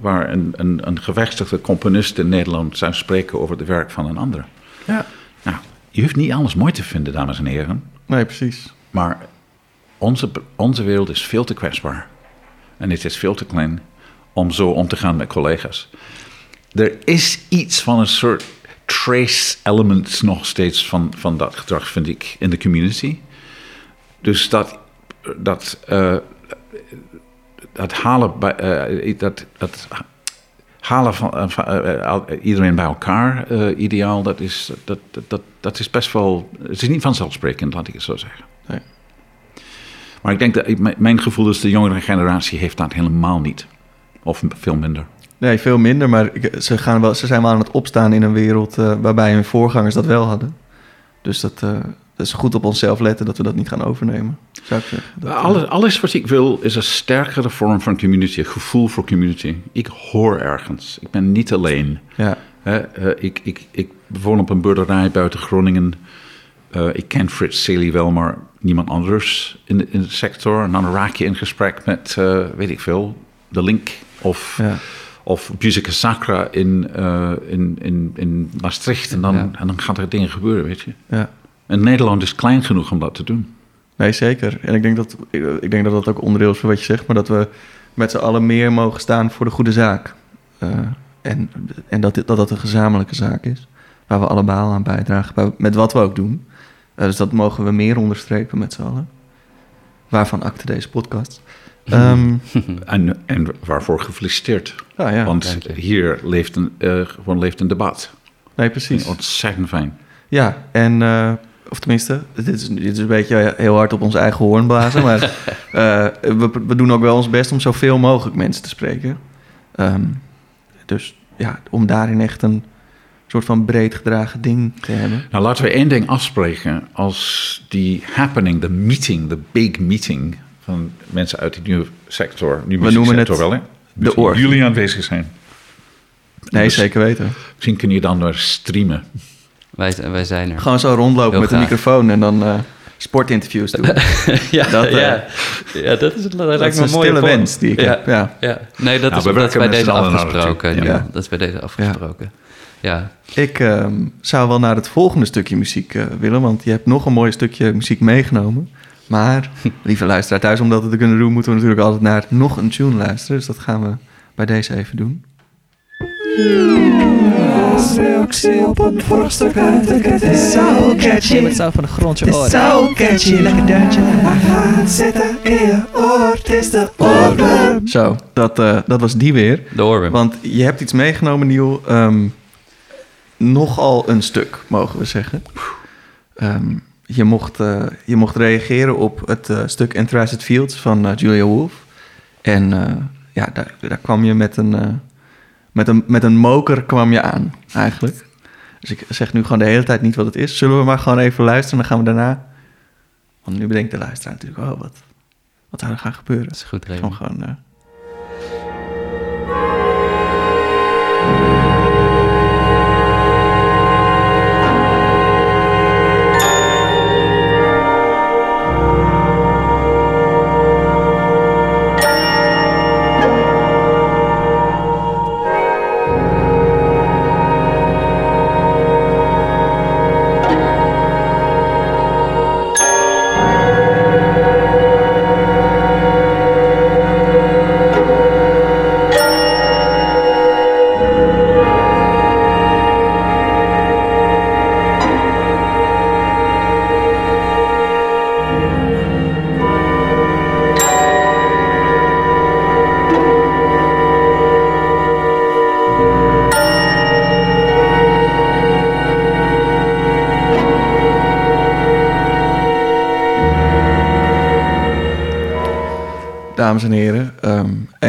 Waar een, een, een gevestigde componist in Nederland zou spreken over het werk van een ander. ja, Nou, je hoeft niet alles mooi te vinden, dames en heren. nee, precies. Maar onze, onze wereld is veel te kwetsbaar. En het is veel te klein om zo om te gaan met collega's. Er is iets van een soort trace elements nog steeds van, van dat gedrag, vind ik, in de community. Dus dat, dat eh, dat halen, bij, eh, dat, dat halen van, eh, iedereen bij elkaar, ideaal, dat is, dat, dat, dat, is best wel. Het is niet vanzelfsprekend, laat ik het zo zeggen. Maar ik denk dat mijn- gevoel is, de jongere generatie heeft dat helemaal niet. Of veel minder. Nee, veel minder, maar ze, gaan wel, ze zijn wel aan het opstaan in een wereld eh, waarbij hun voorgangers dat wel hadden. Dus dat, eh, dat is goed op onszelf letten dat we dat niet gaan overnemen, zou ik zeggen. Dat, eh, alles, alles wat ik wil is een sterkere vorm van community, een gevoel voor community. Ik hoor ergens. Ik ben niet alleen. Ja, Hè, eh, ik, ik, ik woon op een boerderij buiten Groningen. Eh, ik ken Frits Seely wel, maar niemand anders in de, in de sector. En dan raak je in gesprek met, eh, weet ik veel, De Link of, ja. of Musica Sacra in, eh, in, in, in Maastricht. En dan, Ja. en dan gaan er dingen gebeuren, weet je. ja. En Nederland is klein genoeg om dat te doen. Nee, zeker. En ik denk, dat, ik, denk dat dat ook onderdeel is van wat je zegt, maar dat we met z'n allen meer mogen staan voor de goede zaak. En en dat, dit- dat dat een gezamenlijke zaak is, waar we allemaal aan bijdragen, bij- met wat we ook doen. Eh, dus dat mogen we meer onderstrepen met z'n allen. Waarvan acte deze podcast. Ehm, En, en waarvoor gefeliciteerd. ja, Want hier leeft een, eh, gewoon leeft een debat. nee, precies. Ontzettend fijn. Ja, en, eh, of tenminste, dit is, dit is een beetje heel hard op ons eigen hoorn blazen, maar eh, we, we doen ook wel ons best om zoveel mogelijk mensen te spreken. Ehm, dus ja, om daarin echt een soort van breed gedragen ding te hebben. Nou, laten we één ding afspreken. Als die happening, de meeting, de big meeting van mensen uit die nieuwe sector, nu We noemen het wel, hè? de org. Jullie aanwezig zijn. Nee, Dus zeker weten. Misschien kun je dan weer streamen. Wij, wij zijn er. Gewoon zo rondlopen Heel met een microfoon en dan eh, sportinterviews doen. ja, dat, eh, ja. ja, dat is, dat dat lijkt is me een stille wens die ik ja. heb. Ja. Ja, nee, dat Nou, is, bij deze afgesproken. Ja. Dat is bij deze afgesproken. Ja. Ik ehm, zou wel naar het volgende stukje muziek eh, willen, want je hebt nog een mooi stukje muziek meegenomen. Maar, lieve luisteraar thuis, om dat te kunnen doen, moeten we natuurlijk altijd naar nog een tune luisteren. Dus dat gaan we bij deze even doen. Het is zo catchy. Met zo van de grond je Het zo catchy. Lekker duintje. We gaan zitten in je oor. Het is de oorworm. Zo, dat, eh, dat was die weer. De oorworm. Want je hebt iets meegenomen, Niel. ehm, nogal een stuk, mogen we zeggen. Ehm, je, mocht, eh, je mocht reageren op het eh, stuk Entriced Fields van eh, Julia Wolf. En ja, daar, daar kwam je met een, met, een, met een moker kwam je aan, eigenlijk. Dus ik zeg nu gewoon de hele tijd niet wat het is. Zullen we maar gewoon even luisteren en dan gaan we daarna... Want nu bedenkt de luisteraar natuurlijk, oh, wat, wat zou er gaan gebeuren? Dat is goed, Gewoon, Raymond. gewoon eh,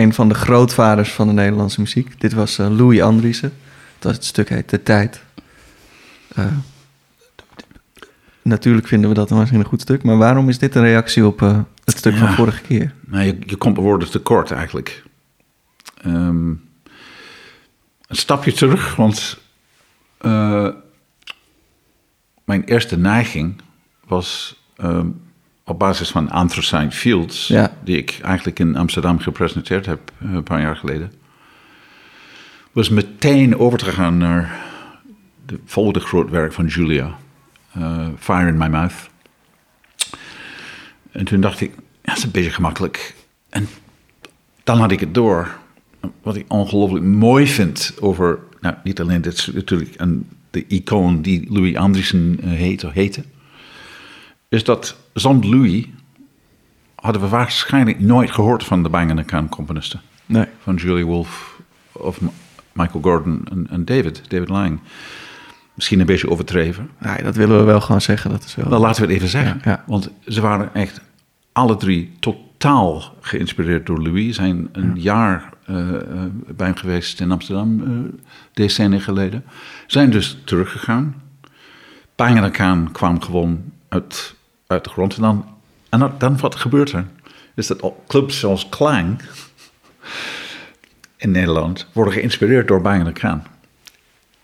een van de grootvaders van de Nederlandse muziek. Dit was eh, Louis Andriessen. Dat het stuk heet De Tijd. Eh, natuurlijk vinden we dat een waanzinnig goed stuk, maar waarom is dit een reactie op eh, het stuk van vorige keer? Nou, je, je komt woorden tekort eigenlijk. Ehm, een stapje terug, want mijn eerste neiging was ehm, op basis van Anthracite Fields, Ja. die ik eigenlijk in Amsterdam gepresenteerd heb eh, een paar jaar geleden, was meteen over te gaan naar de volgende groot werk van Julia, eh, Fire in My Mouth. En toen dacht ik, dat is een beetje gemakkelijk. En dan had ik het door. Wat ik ongelooflijk mooi vind over, nou niet alleen dit is natuurlijk een, de icoon die Louis Andriessen eh, heet, of heette, is dat zonder Louis hadden we waarschijnlijk nooit gehoord van de Bang Can componisten. Nee. Van Julie Wolf of Michael Gordon en, en David, David Lang. Misschien een beetje overdreven. Nee, dat willen we wel gewoon zeggen. Dat is wel... Wel, laten we het even zeggen. Ja, ja. Want ze waren echt alle drie totaal geïnspireerd door Louis. Zijn een jaar eh, eh, bij hem geweest in Amsterdam, eh, decennia geleden. Zijn dus teruggegaan. Pangenakaan kwam gewoon uit, uit de grond. En dan, en dan, wat gebeurt er? Is dat clubs zoals Klang in Nederland worden geïnspireerd door Pangenakaan.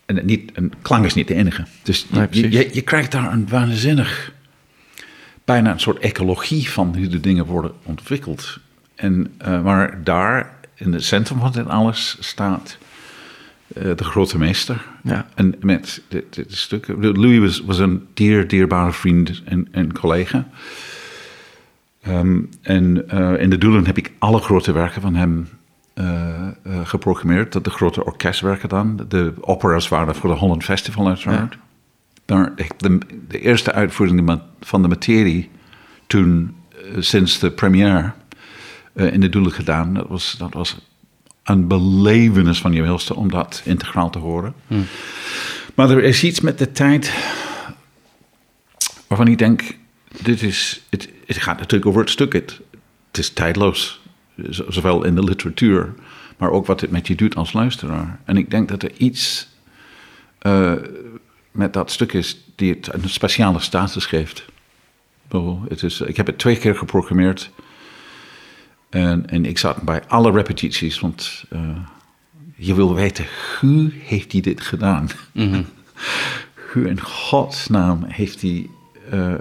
En, het niet, en Klang is niet de enige. Dus je, Nee, je, krijgt daar een waanzinnig bijna een soort ecologie van hoe de dingen worden ontwikkeld. En uh, waar daar in het centrum van dit alles staat uh, de grote meester. Ja. En met de, de, de stukken. Louis was, was een dier, dierbare vriend en, en collega. Um, en uh, in de doelen heb ik alle grote werken van hem geprogrammeerd. De grote orkestwerken dan. De operas waren voor de Holland Festival uiteraard. Ja de, de, eerste uitvoering van de materie toen, sinds de première in de doelen gedaan, dat was, dat was een belevenis van je welste om dat integraal te horen. Hmm. Maar er is iets met de tijd waarvan ik denk, dit is, het, het gaat natuurlijk over het stuk, het, het is tijdloos, zowel in de literatuur, maar ook wat het met je doet als luisteraar. En ik denk dat er iets... Uh, met dat stuk is die het een speciale status geeft. Het is, ik heb het twee keer geprogrammeerd. En, en ik zat bij alle repetities, want uh, je wil weten, hoe heeft hij dit gedaan? Mm -hmm. hoe in godsnaam heeft hij uh,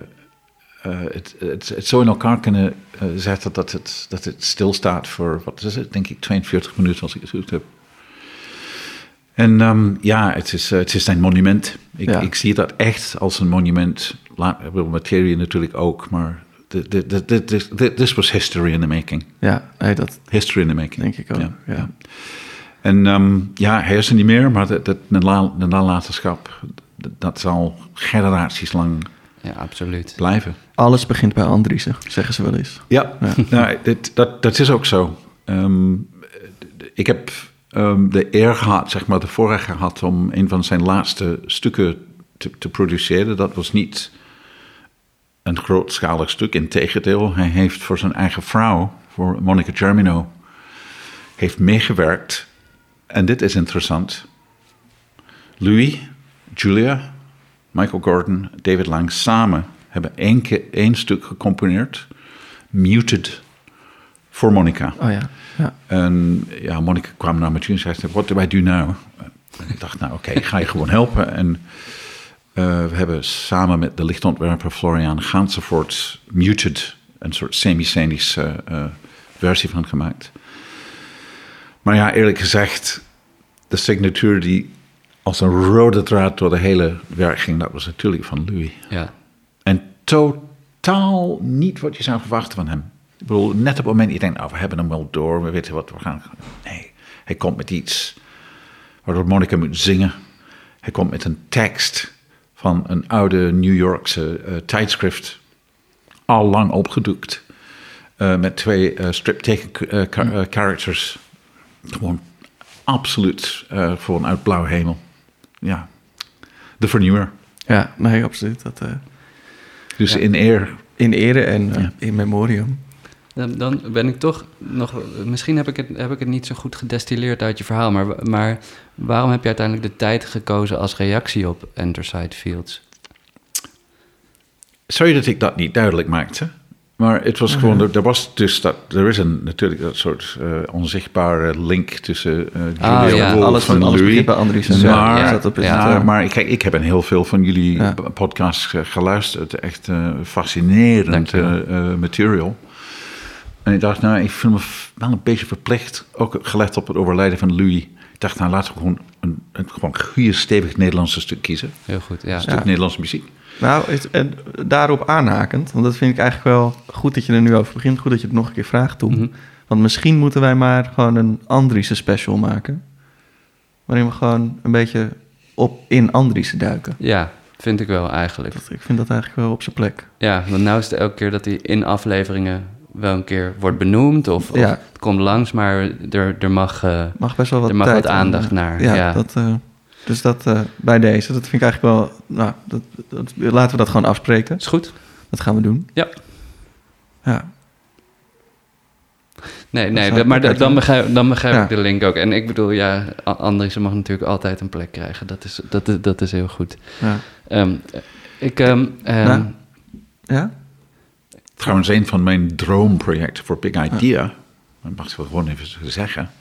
uh, het, het, het, zo in elkaar kunnen zetten dat het, dat het stilstaat voor, wat is het, denk ik 42 minuten als ik het goed heb. En um, ja, het is, het is een monument. Ik, ja. ik, zie dat echt als een monument. Materie natuurlijk ook, maar this was history in the making. Ja, nee, dat history in the making. denk ik ook. Ja. ja. En um, ja, hij is er niet meer, maar dat, dat de nalatenschap, dat, dat zal generaties lang ja, absoluut. blijven. Alles begint bij Andriessen, zeggen ze wel eens. Ja, ja. nou, dit, dat, dat is ook zo. Um, ik heb um, de eer gehad, zeg maar, de voorrecht gehad om een van zijn laatste stukken te, te produceren. Dat was niet een grootschalig stuk, integendeel. Hij heeft voor zijn eigen vrouw, voor Monica Germino, heeft meegewerkt. En dit is interessant. Louis, Julia, Michael Gordon, David Lang samen hebben één, keer, één stuk gecomponeerd. Muted voor Monica. Oh ja. ja. En ja, Monica kwam naar me toe en zei: What do I do now? En ik dacht, nou oké, okay, ik ga je gewoon helpen. En uh, we hebben samen met de lichtontwerper Florian Gansevoort Muted, een soort semi-scenische uh, versie van gemaakt. Maar ja, eerlijk gezegd, de signatuur die als een rode draad door de hele werk ging, dat was natuurlijk van Louis. Ja. En totaal niet wat je zou verwachten van hem. Ik bedoel, net op het moment dat je denkt, nou, we hebben hem wel door, we weten wat we gaan. Nee, hij komt met iets waardoor Monica moet zingen. Hij komt met een tekst van een oude New Yorkse uh, tijdschrift, al lang opgedoekt, uh, met twee uh, stripteken uh, characters. Gewoon absoluut voor uit blauwe hemel. Ja, de vernieuwer. Ja, nee, absoluut. Dat, dus ja. in eer. In ere en ja. in memoriam. Dan, dan, ben ik toch nog. Misschien heb ik, het, heb ik het niet zo goed gedestilleerd uit je verhaal. Maar, maar waarom heb je uiteindelijk de tijd gekozen als reactie op Enterside Fields? Sorry dat ik dat niet duidelijk maakte. Maar het was gewoon, er, er was dus dat, er is een, natuurlijk dat soort uh, onzichtbare link tussen uh, Ah, ja. Wolf Alles, alles Louis. Andriessen. Maar, Ja, zat op het, ja, eh, maar kijk, ik heb een heel veel van jullie Ja. podcasts eh, geluisterd. Echt eh, fascinerend eh, eh, material. En ik dacht, nou, ik voel me wel een beetje verplicht, ook gelet op het overlijden van Louis. Ik dacht, nou, laten we gewoon een, een gewoon goede, stevig Nederlandse stuk kiezen. Heel goed, ja. Een stuk Ja. Nederlandse muziek. Nou, het- en daarop aanhakend, want dat vind ik eigenlijk wel goed dat je er nu over begint. Goed dat je het nog een keer vraagt, Tom. Mhm. Want misschien moeten wij maar gewoon een Andriessen special maken. Waarin we gewoon een beetje op in Andriessen duiken. Ja, vind ik wel eigenlijk. Dat, ik vind dat eigenlijk wel op zijn plek. Ja, want nou is het elke keer dat hij in afleveringen wel een keer wordt benoemd of, of Ja. het komt langs, maar er, er mag, eh, Mag best wel wat er mag wat aan, aandacht eh, naar. Ja, Ja, Dat, eh, dus dat bij deze, dat vind ik eigenlijk wel... Nou, dat, dat, laten we dat gewoon afspreken. is goed. Dat gaan we doen. Ja. Ja, Nee, Dat nee maar dan uitleggen. begrijp, dan begrijp Ja. ik de link ook. En ik bedoel, ja, A- Andriessen mag natuurlijk altijd een plek krijgen. Dat is, dat is, dat is heel goed. ja. Ehm, ik, ehm, ehm, Nou. ja? Trouwens, een van mijn droomprojecten voor Big Idea, dat mag ik wel gewoon even zeggen.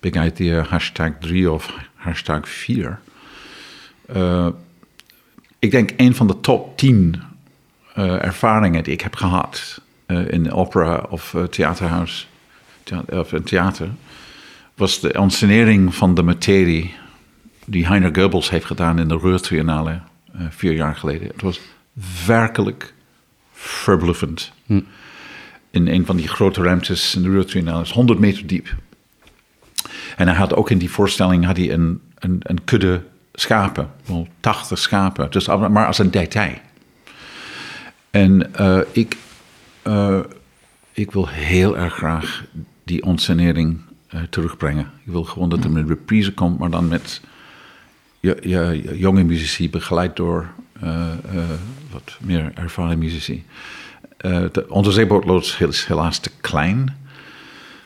Big Idea hashtag 3 of hashtag 4. Eh, ik denk een van de top 10 eh, ervaringen die ik heb gehad eh, in opera of theaterhuis thea- of een theater, was de onscenering van de materie die Heiner Goebbels heeft gedaan in de Ruhrtriennale eh vier jaar geleden. Het was werkelijk verbluffend. Hm. In een van die grote ruimtes in de Ruhrtriennale, is 100 meter diep. En hij had ook in die voorstelling had hij een, een, een kudde schapen, wel 80 schapen, dus, maar als een detail. En eh, ik, eh, ik wil heel erg graag die onscenering eh, terugbrengen. Ik wil gewoon dat er een reprise komt, maar dan met je, je, jonge muzici begeleid door wat meer ervaren muzici. Eh, de, onze is helaas te klein.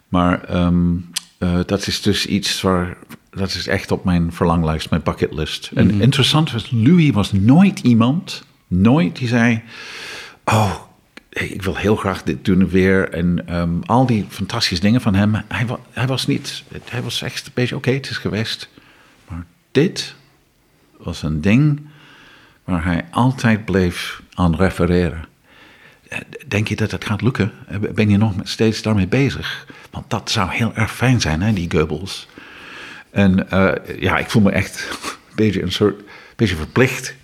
Maar ehm, eh, dat is dus iets waar. Dat is echt op mijn verlanglijst, mijn bucketlist. En interessant was, Louis was nooit iemand, nooit die zei: Oh, ik wil heel graag dit doen weer. En ehm, al die fantastische dingen van hem. Hij, wa- hij was niet. Hij was echt een beetje: Oké, het is geweest. Maar dit was een ding waar hij altijd bleef aan refereren. Denk je dat het gaat lukken? Ben je nog steeds daarmee bezig? Want dat zou heel erg fijn zijn, hè, die Goebbels. En eh, ja, ik voel me echt een beetje een soort, beetje verplicht.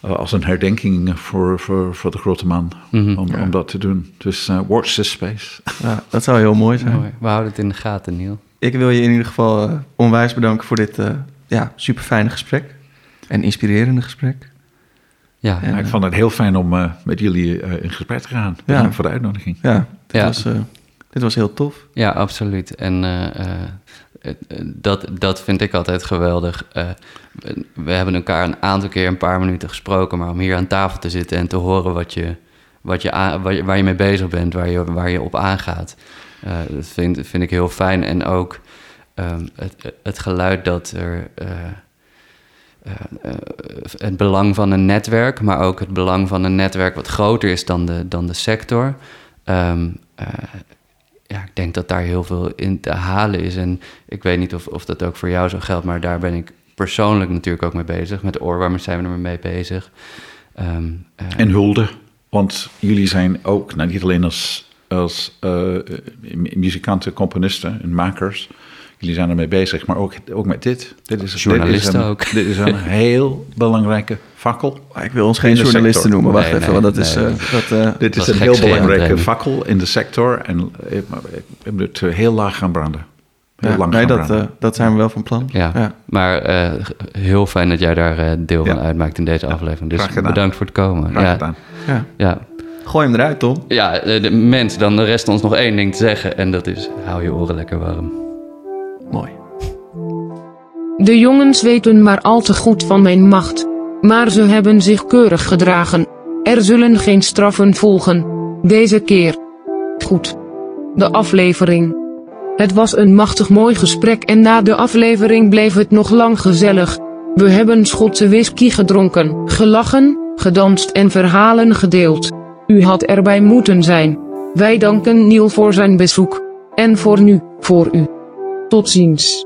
eh, als een herdenking voor, voor, voor de grote man. om, om dat te doen. Dus eh, watch this space. ja, dat zou heel mooi zijn. mooi. We houden het in de gaten, Neil. Ik wil je in ieder geval onwijs bedanken voor dit eh, ja, super fijne gesprek. En inspirerende gesprek. Ja. Maar ik vond het heel fijn om eh, met jullie eh, in gesprek te gaan. Ja. Bedankt voor de uitnodiging. Ja, dit, Ja. Was, eh, dit was heel tof. Ja, absoluut. En eh, eh, eh, dat, dat vind ik altijd geweldig. Eh, we- hebben elkaar een aantal keer een paar minuten gesproken, maar om hier aan tafel te zitten en te horen wat je, wat je, aan- waar, je, waar je mee bezig bent, waar je, waar je op aangaat, eh, dat vind, vind ik heel fijn. En ook ehm, het, het geluid dat er. Eh, eh, het belang van een netwerk, maar ook het belang van een netwerk wat groter is dan de, dan de sector. Ehm, eh, ja, ik denk dat daar heel veel in te halen is. En ik weet niet of, of dat ook voor jou zo geldt, maar daar ben ik persoonlijk natuurlijk ook mee bezig. Met oorwarmers zijn we er mee bezig. Ehm, eh, En hulde, want jullie zijn ook, nou, niet alleen als, als mu- muzikanten, componisten en makers, jullie zijn ermee bezig, maar ook, ook met dit. Dit is, Journalisten dit is een, ook. Dit is een heel belangrijke fakkel. Maar ik wil ons geen de journalisten sector. noemen. Wacht Nee, even, nee, want dat is... nee. eh, dat, eh, Dit Dat is een heel belangrijke fakkel in de sector en eh, maar ik ik moet het heel laag gaan branden. Heel ja, lang nee, gaan dat, branden. eh, dat zijn we wel van plan. ja. Ja. maar eh, heel fijn dat jij daar eh, deel van Ja. uitmaakt in deze aflevering. Dus graag gedaan. bedankt voor het komen. Graag ja, gedaan. Ja. ja. Gooi hem eruit, Tom. ja eh, de, mensen, dan rest ons nog één ding te zeggen. En dat is, hou je oren lekker warm. Mooi. De jongens weten maar al te goed van mijn macht. Maar ze hebben zich keurig gedragen. Er zullen geen straffen volgen. Deze keer. Goed. De aflevering. Het was een machtig mooi gesprek en na de aflevering bleef het nog lang gezellig. We hebben Schotse whisky gedronken, gelachen, gedanst en verhalen gedeeld. U had erbij moeten zijn. Wij danken Neil voor zijn bezoek. En voor nu, voor u. Tot ziens.